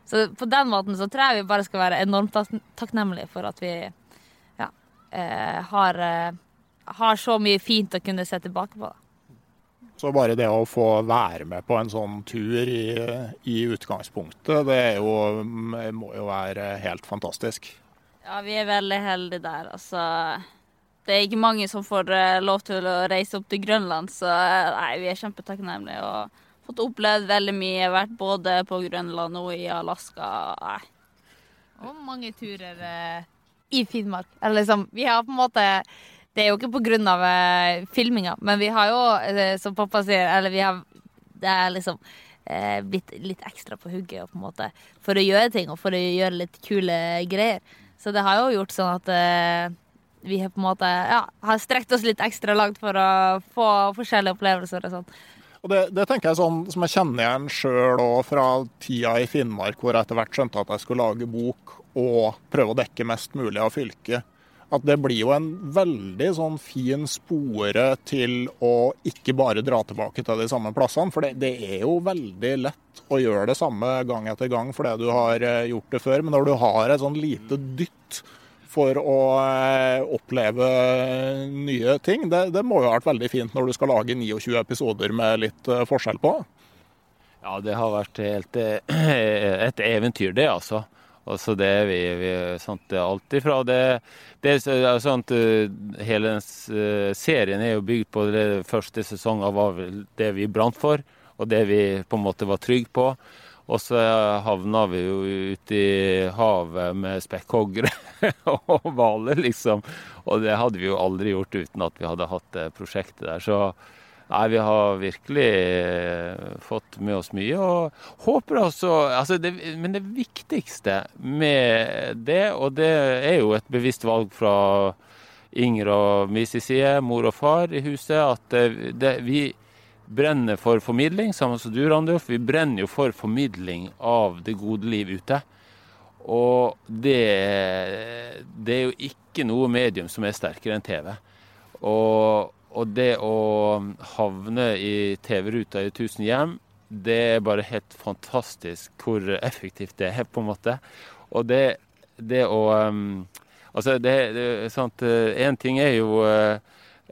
Så på den måten så tror jeg vi bare skal være enormt takknemlige for at vi ja, eh, har, eh, har så mye fint å kunne se tilbake på. Da. Så bare det å få være med på en sånn tur i, i utgangspunktet, det er jo, må jo være helt fantastisk. Ja, vi er veldig heldige der. Altså, det er ikke mange som får eh, lov til å reise opp til Grønland, så eh, nei, vi er kjempetakknemlige. Og fått opplevd veldig mye. Vært både på Grønland og i Alaska. Nei. Og mange turer eh, i Finnmark. Eller liksom, vi har på en måte Det er jo ikke på grunn av eh, filminga, men vi har jo, eh, som pappa sier, eller vi har Det er liksom eh, blitt litt ekstra på hugget på en måte for å gjøre ting og for å gjøre litt kule greier. Så det har jo gjort sånn at eh, vi har på en måte ja, har strekt oss litt ekstra langt for å få forskjellige opplevelser og sånn. Og det, det tenker jeg sånn som jeg kjenner igjen sjøl òg fra tida i Finnmark, hvor jeg etter hvert skjønte at jeg skulle lage bok og prøve å dekke mest mulig av fylket. At det blir jo en veldig sånn fin spore til å ikke bare dra tilbake til de samme plassene. For det, det er jo veldig lett å gjøre det samme gang etter gang fordi du har eh, gjort det før. Men når du har et sånn lite dytt for å eh, oppleve nye ting. Det, det må jo ha vært veldig fint når du skal lage 29 episoder med litt eh, forskjell på. Ja, det har vært helt eh, et eventyr, det, altså. Altså det vi, vi sant, det er alltid fra det, det er sånn at eh, Hele eh, serien er jo bygd på det første sesongen var det vi brant for, og det vi på en måte var trygge på. Og så havna vi jo ute i havet med spekkhoggere og hvaler, liksom. Og det hadde vi jo aldri gjort uten at vi hadde hatt det prosjektet der. Så Nei, vi har virkelig eh, fått med oss mye, og håper også altså det, Men det viktigste med det, og det er jo et bevisst valg fra Inger og min side, mor og far i huset, at det, det, vi brenner for formidling, sammen som du, Randulf. Vi brenner jo for formidling av det gode liv ute. Og det, det er jo ikke noe medium som er sterkere enn TV. Og, og det å havne i TV-ruta i 1000 hjem det er bare helt fantastisk hvor effektivt det er, på en måte. Og det, det å um, Altså, det, det sant Én ting er jo uh,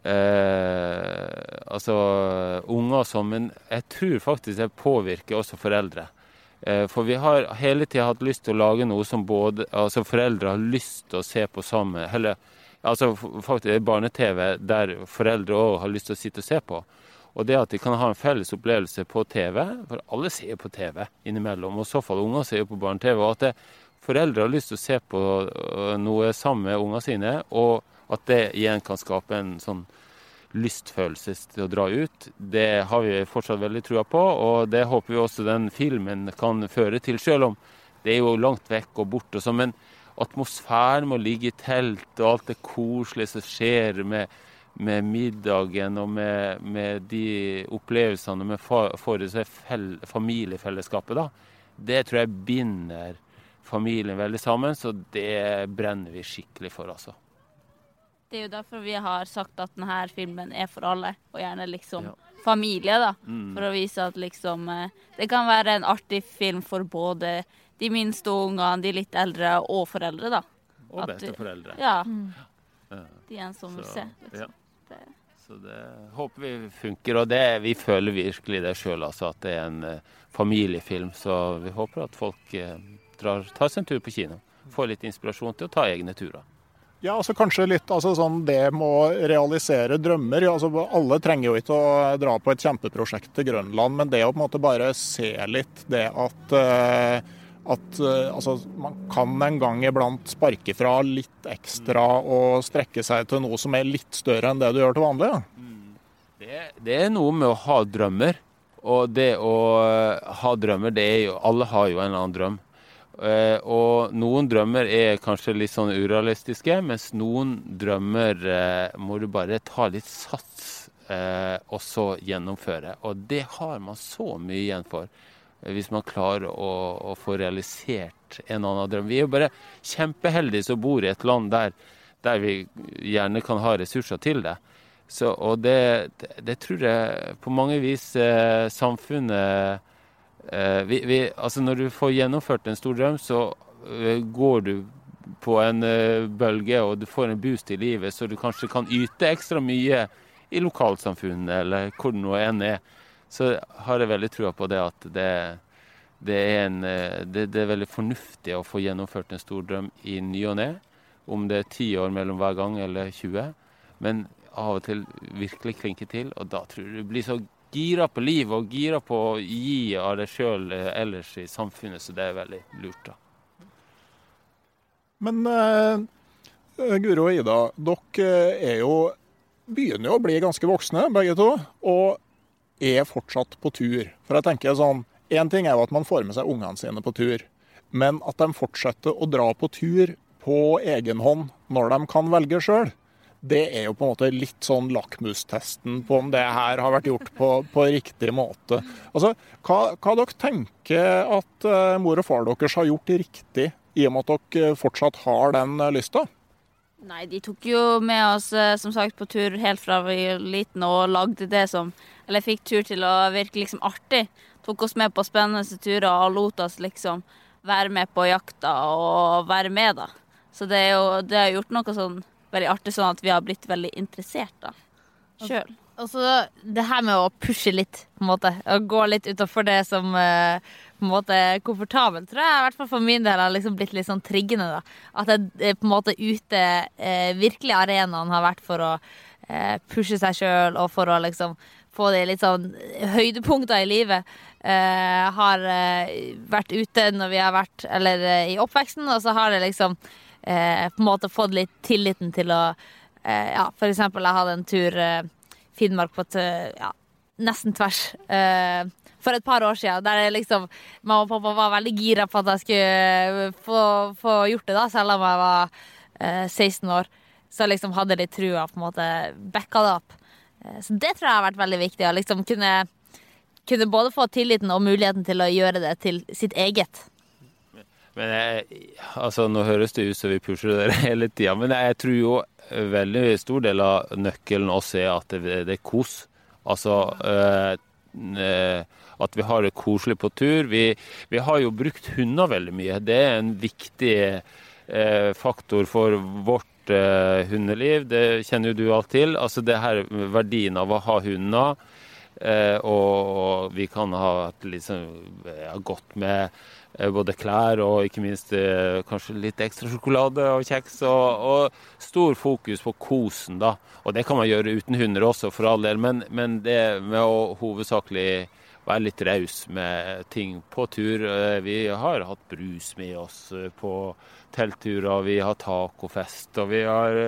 uh, altså unger og sånn, men jeg tror faktisk det påvirker også foreldre. Uh, for vi har hele tida hatt lyst til å lage noe som både altså foreldre har lyst til å se på sammen. Eller altså faktisk barne-TV der foreldre òg har lyst til å sitte og se på. Og det at de kan ha en felles opplevelse på TV, for alle ser på TV innimellom, og i så fall unger ser jo på barne-TV, og at det, foreldre har lyst til å se på øh, noe sammen med ungene sine, og at det igjen kan skape en sånn lystfølelse til å dra ut, det har vi fortsatt veldig trua på, og det håper vi også den filmen kan føre til, selv om det er jo langt vekk og bort og sånn. Men atmosfæren med å ligge i telt og alt det koselige som skjer med med middagen og med, med de opplevelsene vi for familiefellesskapet, da, det tror jeg binder familien veldig sammen. Så det brenner vi skikkelig for, altså. Det er jo derfor vi har sagt at denne filmen er for alle, og gjerne liksom ja. familie, da. Mm. For å vise at liksom eh, Det kan være en artig film for både de minste ungene, de litt eldre og foreldre, da. Og besteforeldre. Ja. Mm. De en som vil se. Liksom. Ja. Så det håper vi funker. Og det, vi føler virkelig det sjøl, altså, at det er en uh, familiefilm. Så vi håper at folk uh, drar, tar seg en tur på kino. Får litt inspirasjon til å ta egne turer. Ja, altså kanskje litt altså sånn det med å realisere drømmer. Altså, alle trenger jo ikke å dra på et kjempeprosjekt til Grønland, men det å på en måte bare se litt det at uh, at uh, altså, man kan en gang iblant sparke fra litt ekstra og strekke seg til noe som er litt større enn det du gjør til vanlig. Ja. Det, det, er noe med å ha drømmer. Og det å uh, ha drømmer, det er jo Alle har jo en eller annen drøm. Uh, og noen drømmer er kanskje litt sånn urealistiske, mens noen drømmer må du bare ta litt sats og så gjennomføre. Og det har man så mye igjen for hvis man klarer å, å, få realisert en eller annen drøm. Vi er jo bare kjempeheldige som bor i et land der, der vi gjerne kan ha ressurser til det. Så, og det, det, tror jeg på mange vis eh, samfunnet eh, vi, vi, Altså når du får gjennomført en stor drøm, så eh, går du på en eh, bølge og du får en boost i livet, så du kanskje kan yte ekstra mye i lokalsamfunnet eller hvor det nå enn er så har jeg veldig trua på det at det, det, er en, det, det, er veldig fornuftig å få gjennomført en stor drøm i ny og ne. Om det er ti år mellom hver gang eller 20. Men av og til virkelig klinke til, og da tror jeg du blir så gira på livet og gira på å gi av deg sjøl eh, ellers i samfunnet, så det er veldig lurt. da. Men uh, Guro og Ida, dere er jo begynner jo å bli ganske voksne, begge to. Og er fortsatt på tur. For jeg tenker sånn, Én ting er jo at man får med seg ungene sine på tur, men at de fortsetter å dra på tur på egen hånd når de kan velge sjøl, det er jo på en måte litt sånn lakmustesten på om det her har vært gjort på, på riktig måte. Altså, hva, hva dere tenker at uh, mor og far deres har gjort riktig, i og med at dere fortsatt har den uh, lysta? Nei, de tok jo med oss som sagt på tur helt fra vi var liten og lagde det som eller fikk tur til å virke liksom artig. Tok oss med på spennende turer og lot oss liksom være med på jakta og være med, da. Så det, er jo, det har gjort noe sånn veldig artig, sånn at vi har blitt veldig interessert da, sjøl. Og så det her med å pushe litt, på en måte. Å gå litt utafor det som eh, på en måte er komfortabelt, tror jeg i hvert fall for min del har liksom blitt litt sånn triggende. da. At jeg eh, på en måte ute eh, Virkelig arenaen har vært for å eh, pushe seg sjøl og for å liksom få de litt sånn høydepunkter i livet. Uh, har uh, vært ute når vi har vært Eller uh, i oppveksten, og så har det liksom på en måte fått litt tilliten til å Ja, for eksempel, jeg hadde en tur Finnmark på ja, nesten tvers for et par år siden, der liksom mamma og pappa var veldig gira på at jeg skulle få, få gjort det, da, selv om jeg var 16 år. Så liksom hadde de trua på en måte backa det opp. Eh, så det tror jeg har vært veldig viktig. Å liksom kunne, kunne, både få tilliten og muligheten til å gjøre det til sitt eget. Men jeg, altså Nå høres det ut som vi pusher det hele tida, men jeg tror jo veldig stor del av nøkkelen også er at det, det er kos. Altså, eh, eh, at vi har det koselig på tur. Vi, vi har jo brukt hunder veldig mye. Det er en viktig eh, faktor for vårt eh, hundeliv. Det kjenner jo du alt til. Altså det her verdien av å ha hunder. Eh, og vi kan ha liksom, godt med eh, både klær og ikke minst eh, kanskje litt ekstra sjokolade og kjeks. Og, og stor fokus på kosen, da. Og det kan man gjøre uten hunder også, for all del. Men, men det med å hovedsakelig være litt raus med ting på tur. Vi har hatt brus med oss på teltturer, vi har tacofest, og vi har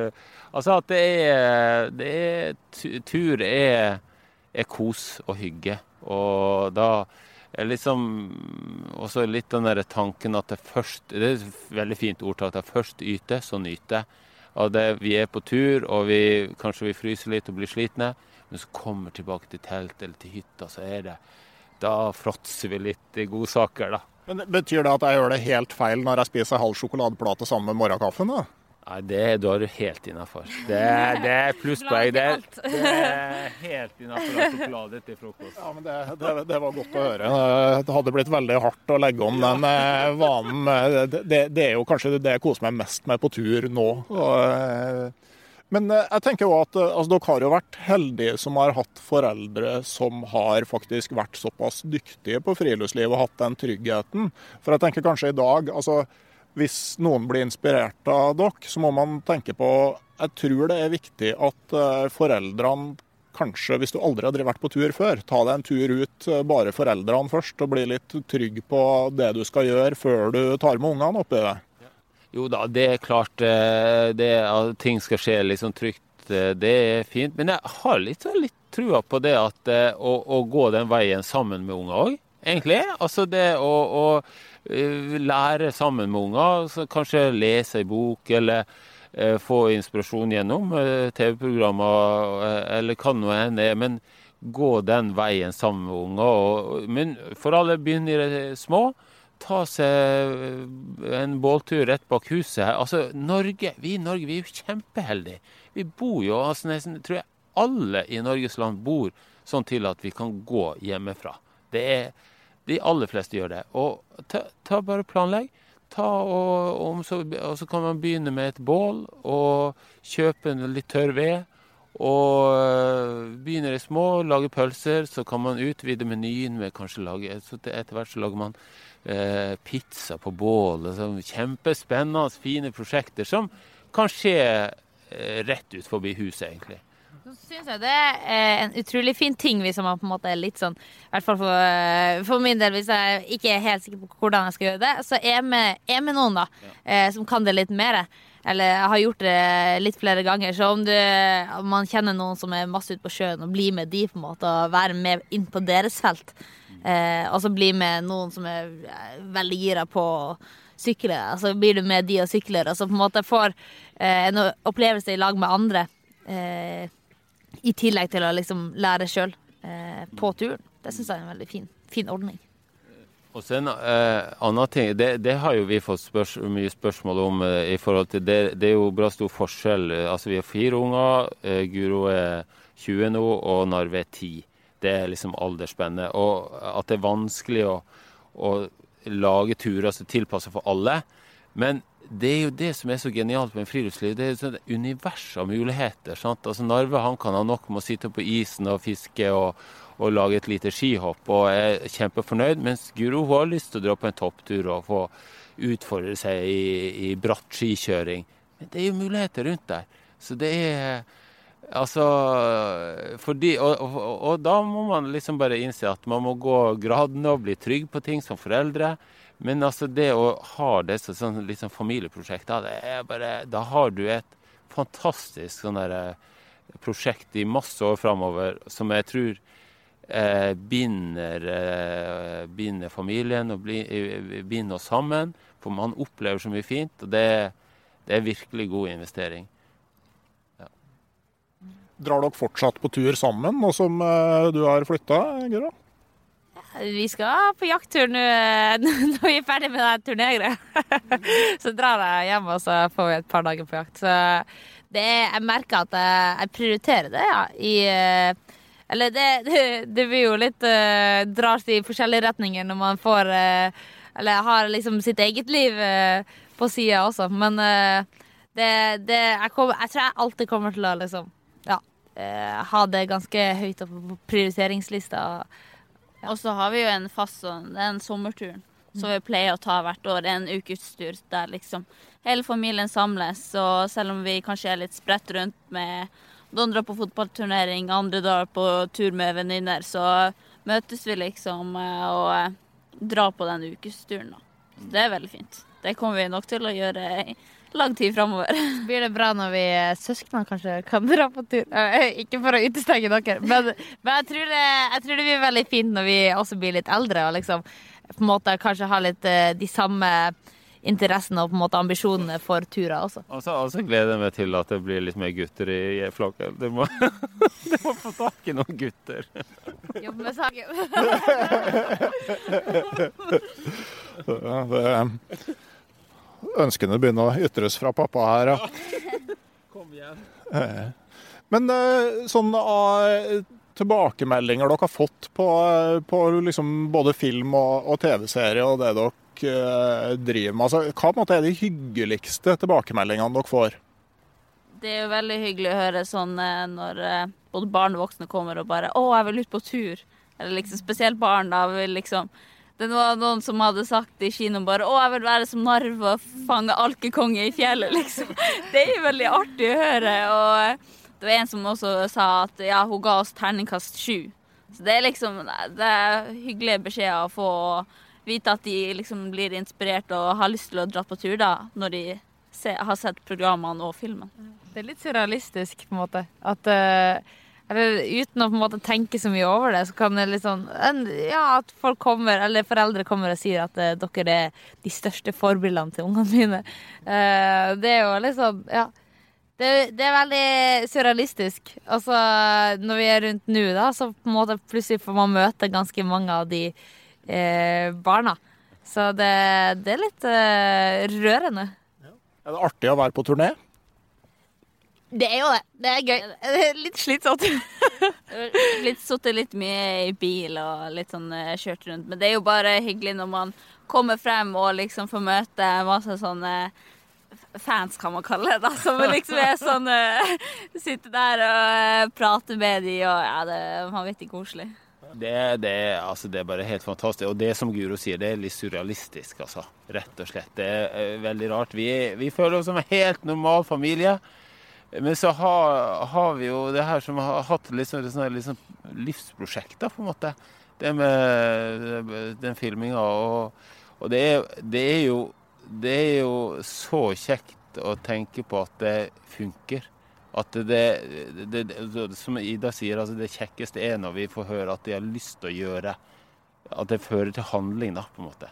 Altså at det er, det er Tur er er kos og hygge. Og da er liksom også litt den der tanken at det først Det er et veldig fint ordtak. Det først yter, så nyter. Og det, vi er på tur, og vi, kanskje vi fryser litt og blir slitne. Men så kommer vi tilbake til telt eller til hytta, så er det Da fråtser vi litt i godsaker, da. Men Betyr det at jeg gjør det helt feil når jeg spiser halv sjokoladeplate sammen med morgenkaffen? da? Nei, det da er du helt innafor. Det, det, er plusspoeng. Det, det, er helt innafor sjokolade til frokost. Ja, men det, det, det, var godt å høre. Det hadde blitt veldig hardt å legge om den eh, vanen. Det, er jo kanskje det jeg koser meg mest med på tur nå. Eh, men eh, jeg tenker jo at altså, dere har jo vært heldige som har hatt foreldre som har faktisk vært såpass dyktige på friluftsliv og hatt den tryggheten. For jeg tenker kanskje i dag altså hvis noen blir inspirert av dere, så må man tenke på Jeg tror det er viktig at eh, foreldrene kanskje, hvis du aldri har vært på tur før, ta deg en tur ut eh, bare foreldrene først, og bli litt trygg på det du skal gjøre før du tar med ungene oppi det. Jo da, det er klart eh, det, at ting skal skje liksom trygt. Det er fint. Men jeg har litt, litt trua på det at å, å gå den veien sammen med unger òg, egentlig. Altså det å, å Eh, lære sammen med unger. Kanskje lese ei bok, eller eh, få inspirasjon gjennom eh, TV-programmer, eller hva nå enn er. Men gå den veien sammen med unger. men for alle begynner i det små. Ta seg en båltur rett bak huset. Altså, Norge, Vi i Norge vi er jo kjempeheldige. Vi bor jo altså nesten, tror jeg alle i Norges land bor sånn til at vi kan gå hjemmefra. Det er de aller fleste gjør det. Og ta, ta bare planlegg. Ta og, og, så, og, så, kan man begynne med et bål og kjøpe litt tørr ved. Og øh, begynner i små, lage pølser. Så kan man utvide menyen med kanskje lage så Etter hvert så lager man eh, pizza på bålet. Sånn kjempespennende, fine prosjekter som kan skje eh, rett ut forbi huset, egentlig. Så syns jeg det er en utrolig fin ting hvis man på en måte er litt sånn I hvert fall for, eh, for min del, hvis jeg ikke er helt sikker på hvordan jeg skal gjøre det, så er jeg med, er med noen, da, ja. eh, som kan det litt mer. Eller jeg har gjort det litt flere ganger. Så om, du, om man kjenner noen som er masse ute på sjøen, og blir med de på en måte, og være med inn på deres felt, eh, og så bli med noen som er eh, veldig gira på å sykle, altså blir du med de og sykler, og så på en måte får eh, en opplevelse i lag med andre. Eh, i tillegg til å liksom lære sjøl eh, på turen. Det syns jeg er en veldig fin, fin ordning. Og så En eh, annen ting, det, det, har jo vi fått spørs, mye spørsmål om. Eh, i forhold til det, det, er jo bra stor forskjell. Altså Vi har fire unger. Eh, Guro er 20 nå, og Narve er 10. Det er liksom aldersspennet. Og at det er vanskelig å, å lage turer som tilpasser for alle. Men det er jo det som er så genialt med friluftsliv. Det er et univers av muligheter. Sant? Altså Narve han kan ha nok med å sitte på isen og fiske og, og lage et lite skihopp og er kjempefornøyd. Mens Guro har lyst til å dra på en topptur og få utfordre seg i, i bratt skikjøring. Men det er jo muligheter rundt der. Så det er Altså fordi, og, og, og, da må man liksom bare innse at man må gå gradene og bli trygg på ting som foreldre. Men altså det å ha disse sånn, liksom familieprosjekt, da, det er bare, da har du et fantastisk sånn der, eh, prosjekt i masse år framover som jeg tror eh, binder, eh, binder, familien og bli, eh, binder oss sammen. For man opplever så mye fint, og det, det er virkelig god investering. Drar dere fortsatt på tur sammen nå som eh, du har flytta, Guro? Vi skal på jakttur nå når vi er ferdig med den turnegret. Så drar jeg hjem, og så får vi et par dager på jakt. Så det, jeg merker at jeg, jeg prioriterer det, ja. I, Eller det, det, det blir jo litt uh, dras i forskjellige retninger når man får uh, Eller har liksom sitt eget liv uh, på sida også, men det, det jeg, kommer, jeg, tror jeg alltid kommer til å liksom. Ha det ganske høyt oppe på prioriteringslista. Ja. Og så har vi jo en fast sånn, det er en sommerturen som vi pleier å ta hvert år. En ukestur der liksom hele familien samles. Og selv om vi kanskje er litt spredt rundt med noen drar på fotballturnering, andre drar på tur med venninner, så møtes vi liksom eh, og eh, drar på den ukesturen. da. Det er veldig fint. Det kommer vi nok til å gjøre lang tid framover. Blir det bra når vi søsknene kanskje kan dra på tur? Ikke for å utestenge dere, men, men jeg, tror det, jeg, tror det, blir veldig fint når vi også blir litt eldre og liksom på en måte kanskje har litt eh, de samme interessene og på en måte ambisjonene for turer også. Og så gleder jeg meg til at det blir litt mer gutter i flokken. Du må, du må få tak i noen gutter. Jobbe med saken. ja, det, ønskene begynner å ytres fra pappa her, ja. Kom igjen. Eh, men eh, sånn av tilbakemeldinger dere har fått på, på liksom både film og, og TV-serie og det dere driver med. Altså, hva måte, er de hyggeligste tilbakemeldingene dere får? Det er jo veldig hyggelig å høre sånn eh, når både barn og voksne kommer og bare 'Å, jeg vil ut på tur'. Eller liksom spesielt barn, da. vil liksom det var noen som hadde sagt i kinoen bare 'Å, jeg vil være som Narv og fange alkekonge i fjellet', liksom. Det er jo veldig artig å høre. Og det var en som også sa at ja, hun ga oss terningkast sju. Så det er liksom Det er hyggelige beskjeder å få. Og vite at de liksom blir inspirert og har lyst til å dra på tur da, når de se, har sett programmene og filmen. Det er litt surrealistisk, på en måte. At uh, eller uten å på en måte tenke så mye over det, så kan det litt sånn Ja, at folk kommer, eller foreldre kommer og sier at uh, dere er de største forbildene til ungene mine. Uh, det er jo sånn Ja. Det, det, er veldig surrealistisk. Altså, når vi er rundt nå, da, så på en måte plutselig får man møte ganske mange av de eh, barna. Så det, det er litt eh, rørende. Ja. Er det artig å være på turné? Det er jo det. Det er gøy. Det er litt slitsomt. litt Sittet litt mye i bil og litt sånn eh, kjørt rundt. Men det er jo bare hyggelig når man kommer frem og liksom får møte masse sånne fans, kan man kalle det. da, Som liksom er sånn uh, Sitter der og uh, prater med de og ja, det er vanvittig koselig. Det, det, altså, det, er bare helt fantastisk. Og det som Guro sier, det er litt surrealistisk, altså. Rett og slett. Det er eh, veldig rart. Vi, vi føler oss som en helt normal familie. Men så har, har, vi jo det her som har hatt liksom, liksom, liksom livsprosjekter, på en måte. Det med den filminga. Og, og det, er, det, er jo, det er jo så kjekt å tenke på at det funker. At det, det, det, Som Ida sier, altså det kjekkeste er når vi får høre at de har lyst til å gjøre At det fører til handling, da, på en måte.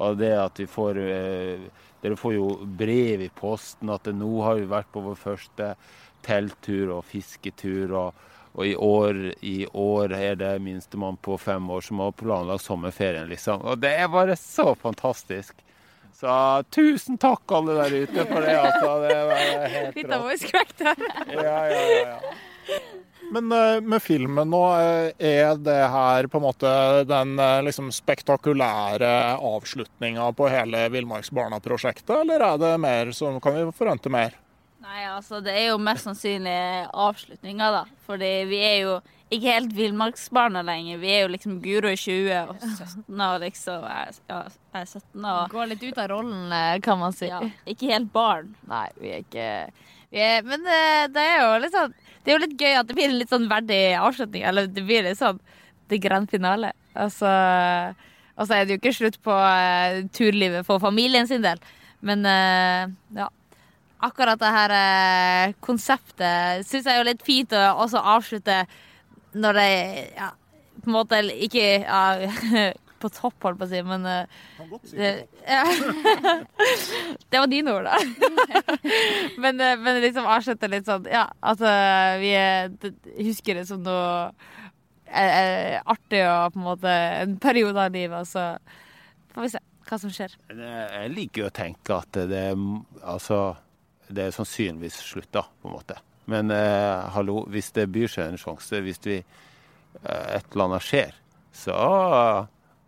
Og det at vi får eh, Dere får jo brev i posten at nå har vi vært på vår første telttur og fisketur. og og i år, i år er det minstemann på fem år som har planlagt sommerferien, liksom. Og det er bare så fantastisk. Så tusen takk, alle der ute, for det. altså. Det var helt Litt av voice der. ja, ja, ja. Men uh, med filmen nå, uh, er det her på en måte den uh, liksom spektakulære avslutninga på hele Villmarksbarna-prosjektet, eller er det mer som kan vi forvente mer? Nei, altså det er jo mest sannsynlig avslutninga, da. Fordi vi er jo ikke helt villmarksbarna lenger. Vi er jo liksom Guro 20 og 17 og liksom jeg, ja, jeg er 17 og Går litt ut av rollen, eh, kan man si. Ja, ikke helt barn. Nei, vi er ikke vi er, Men det, eh, det, er jo litt sånn Det er jo litt gøy at det blir en litt sånn verdig avslutning. Eller det blir litt sånn det grand finale. Altså Og så er det jo ikke slutt på uh, turlivet for familien sin del. Men uh, ja akkurat det her uh, konseptet syns jeg er jo litt fint å også avslutte når det ja, på en måte ikke ja, på topp, holdt på å si, men uh, det, ja. det var dine ord, da. men, uh, men, liksom avslutte litt sånn Ja, altså Vi det, husker det som noe artig og på en måte en periode av livet, og så får vi se hva som skjer. Jeg liker jo å tenke at det Altså det er sannsynligvis slutt, da, på en måte. Men eh, hallo, hvis det byr seg en sjanse, hvis vi eh, et eller annet skjer. Så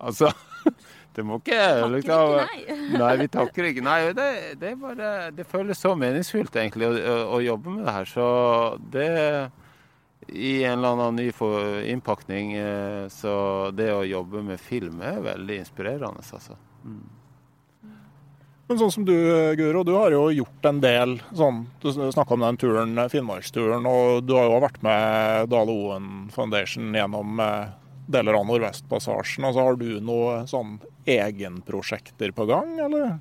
altså Det må ikke Takker liksom, ikke nei. Nei, vi takker ikke nei. Det, det, er bare, det føles så meningsfullt egentlig å, å, å jobbe med det her. Så det I en eller annen ny for- innpakning eh, Så det å jobbe med film er veldig inspirerende, altså. Men sånn som du, Guro, du har jo gjort en del sånn Du snakka om den turen, Finnmarksturen, og du har jo vært med Dale Oen Foundation gjennom eh, deler av Nordvestpassasjen. Altså, har du noen sånn egenprosjekter på gang, eller?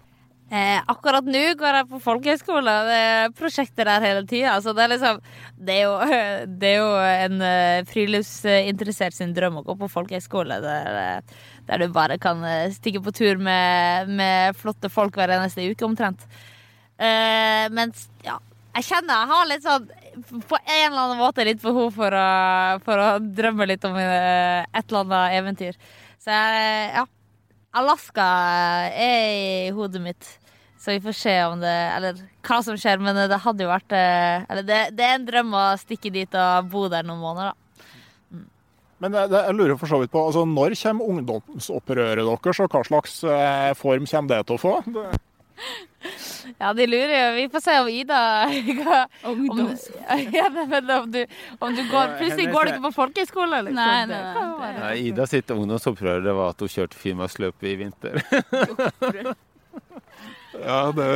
Eh, akkurat nå går jeg på folkehøyskole. Det er prosjekter der hele tida. Altså, det, liksom, det, det er jo en eh, friluftsinteressert sin drøm å gå på folkehøyskole. Der, eh, der du bare kan eh, stikke på tur med, med flotte folk hver eneste uke, omtrent. Eh, mens, ja Jeg kjenner jeg har litt sånn på en eller annen måte litt behov for å, for å drømme litt om eh, et eller annet eventyr. Så ja. Alaska er i hodet mitt. Så vi får se om det Eller hva som skjer, men det hadde jo vært eh, Eller det, det er en drøm å stikke dit og bo der noen måneder, da. Men det, det, jeg lurer for så vidt på, altså når kommer ungdomsopprøret deres, og hva slags eh, form kommer det til å få? Det, Ja, de lurer jo. Vi får se om Ida om, ja, om du, om du går Plutselig går du ikke på folkehøyskole, liksom. Nei, nei, nei. Nei, Ida sitt ungdomsopprør det var at hun kjørte Finnmarksløpet i vinter. ja, det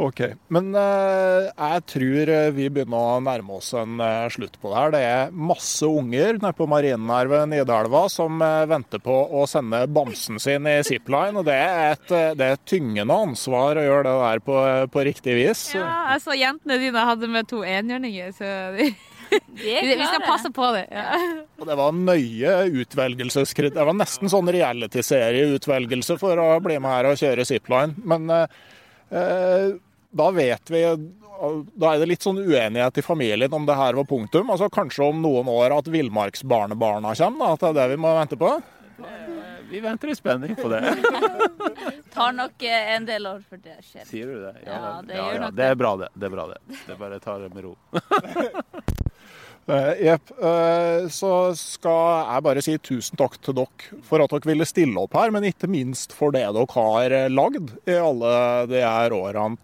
OK. Men eh, jeg tror vi begynner å nærme oss en eh, slutt på det her. Det er masse unger nede på marinen her ved Nidelva som eh, venter på å sende bamsen sin i zipline. Og det er et, eh, det er et tyngende ansvar å gjøre det der på, på riktig vis. Ja, jeg så jentene dine hadde med to enhjørninger, så vi, De vi skal passe på det. Ja. Og det var nøye utvelgelseskritt. Det var nesten sånn reality-serieutvelgelse for å bli med her og kjøre zipline. Men eh, eh, da vet vi Da er det litt sånn uenighet i familien om det her var punktum. Altså Kanskje om noen år at villmarksbarnebarna kommer, da, at det er det vi må vente på. Vi venter i spenning på det. Tar nok eh, en del år før det skjer. Sier du det? Ja, ja, det gjør nok det. er bra, det. Det er bra, det. Det bare tar det med ro. Eh, Jepp. eh, så skal jeg bare si tusen takk til dere for at dere ville stille opp her, men ikke minst for det dere har eh, lagd i alle de her årene.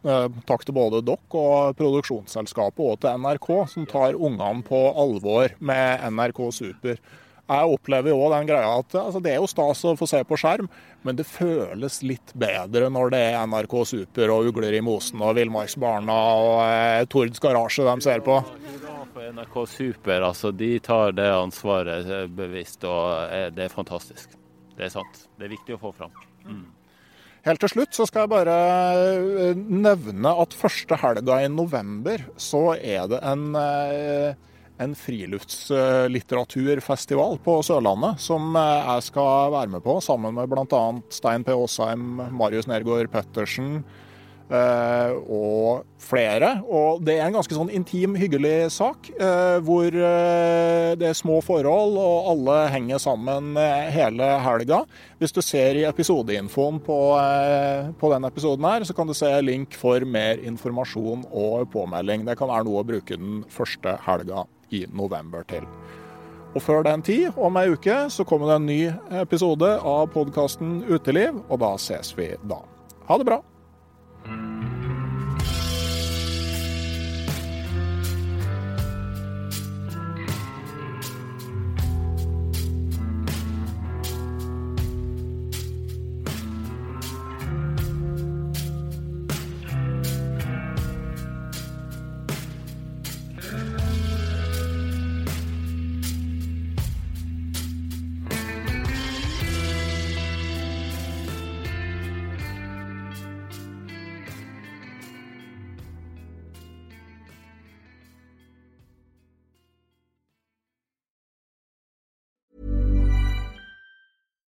Takk til både dere og produksjonsselskapet og til NRK, som tar ungene på alvor med NRK Super. Jeg opplever jo den greia at altså, det er jo stas å få se på skjerm, men det føles litt bedre når det er NRK Super og Ugler i mosen og Villmarksbarna og eh, Tords garasje de ser på. NRK Super, altså, de tar det ansvaret eh, bevisst, og eh, det er fantastisk. Det er sant. Det er viktig å få fram. Helt til slutt så skal jeg bare eh, nevne at første helga i november så er det en, eh, en friluftslitteraturfestival på Sørlandet som eh, jeg skal være med på, sammen med bl.a. Stein P. Aasheim, Marius Nergård Pettersen eh, og flere. Og det er en ganske sånn intim, hyggelig sak, eh, hvor det er små forhold og alle henger sammen hele helga. Hvis du ser i episodeinfoen på, på den episoden her, så kan du se link for mer informasjon og påmelding. Det kan være noe å bruke den første helga i november til. Og før den tid, om ei uke, så kommer det en ny episode av podkasten Uteliv, og da ses vi da. Ha det bra!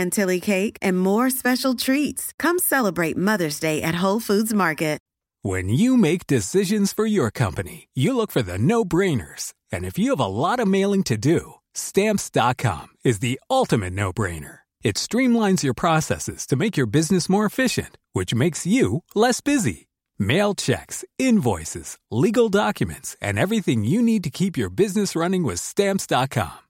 chantilly cake, and more special treats. Come celebrate Mother's Day at Whole Foods Market. When you make decisions for your company, you look for the no-brainers. And if you have a lot of mailing to do, stamps.com is the ultimate no-brainer. It streamlines your processes to make your business more efficient, which makes you less busy. Mail checks, invoices, legal documents, and everything you need to keep your business running with stamps.com.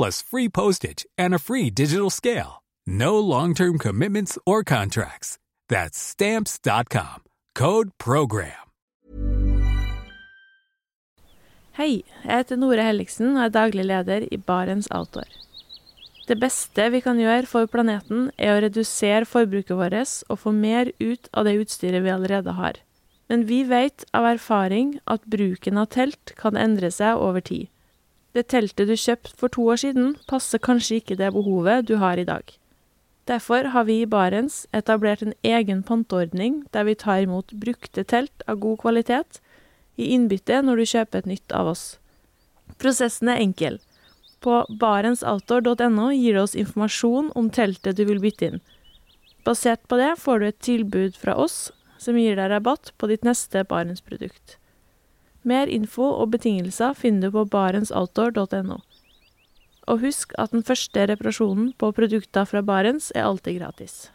plus free postage and a free digital scale. No long-term commitments or contracts. That's Stamps.com. Code PROGRAM. Hei, jeg heter Nore Helligsen og er daglig leder i Barents Outdoor. Det beste vi kan gjøre for planeten, er å redusere forbruket vårt og få mer ut av det utstyret vi allerede har. Men vi vet av erfaring at bruken av telt kan endre seg over tid. Det teltet du kjøpte for to år siden, passer kanskje ikke det behovet du har i dag. Derfor har vi i Barents etablert en egen panteordning der vi tar imot brukte telt av god kvalitet i innbytte når du kjøper et nytt av oss. Prosessen er enkel. På barentsoutdoor.no gir det oss informasjon om teltet du vil bytte inn. Basert på det får du et tilbud fra oss som gir deg rabatt på ditt neste Barentsprodukt. Mer info og betingelser finner du på barentsoutdoor.no. Og husk at den første reparasjonen på produkter fra Barents er alltid gratis.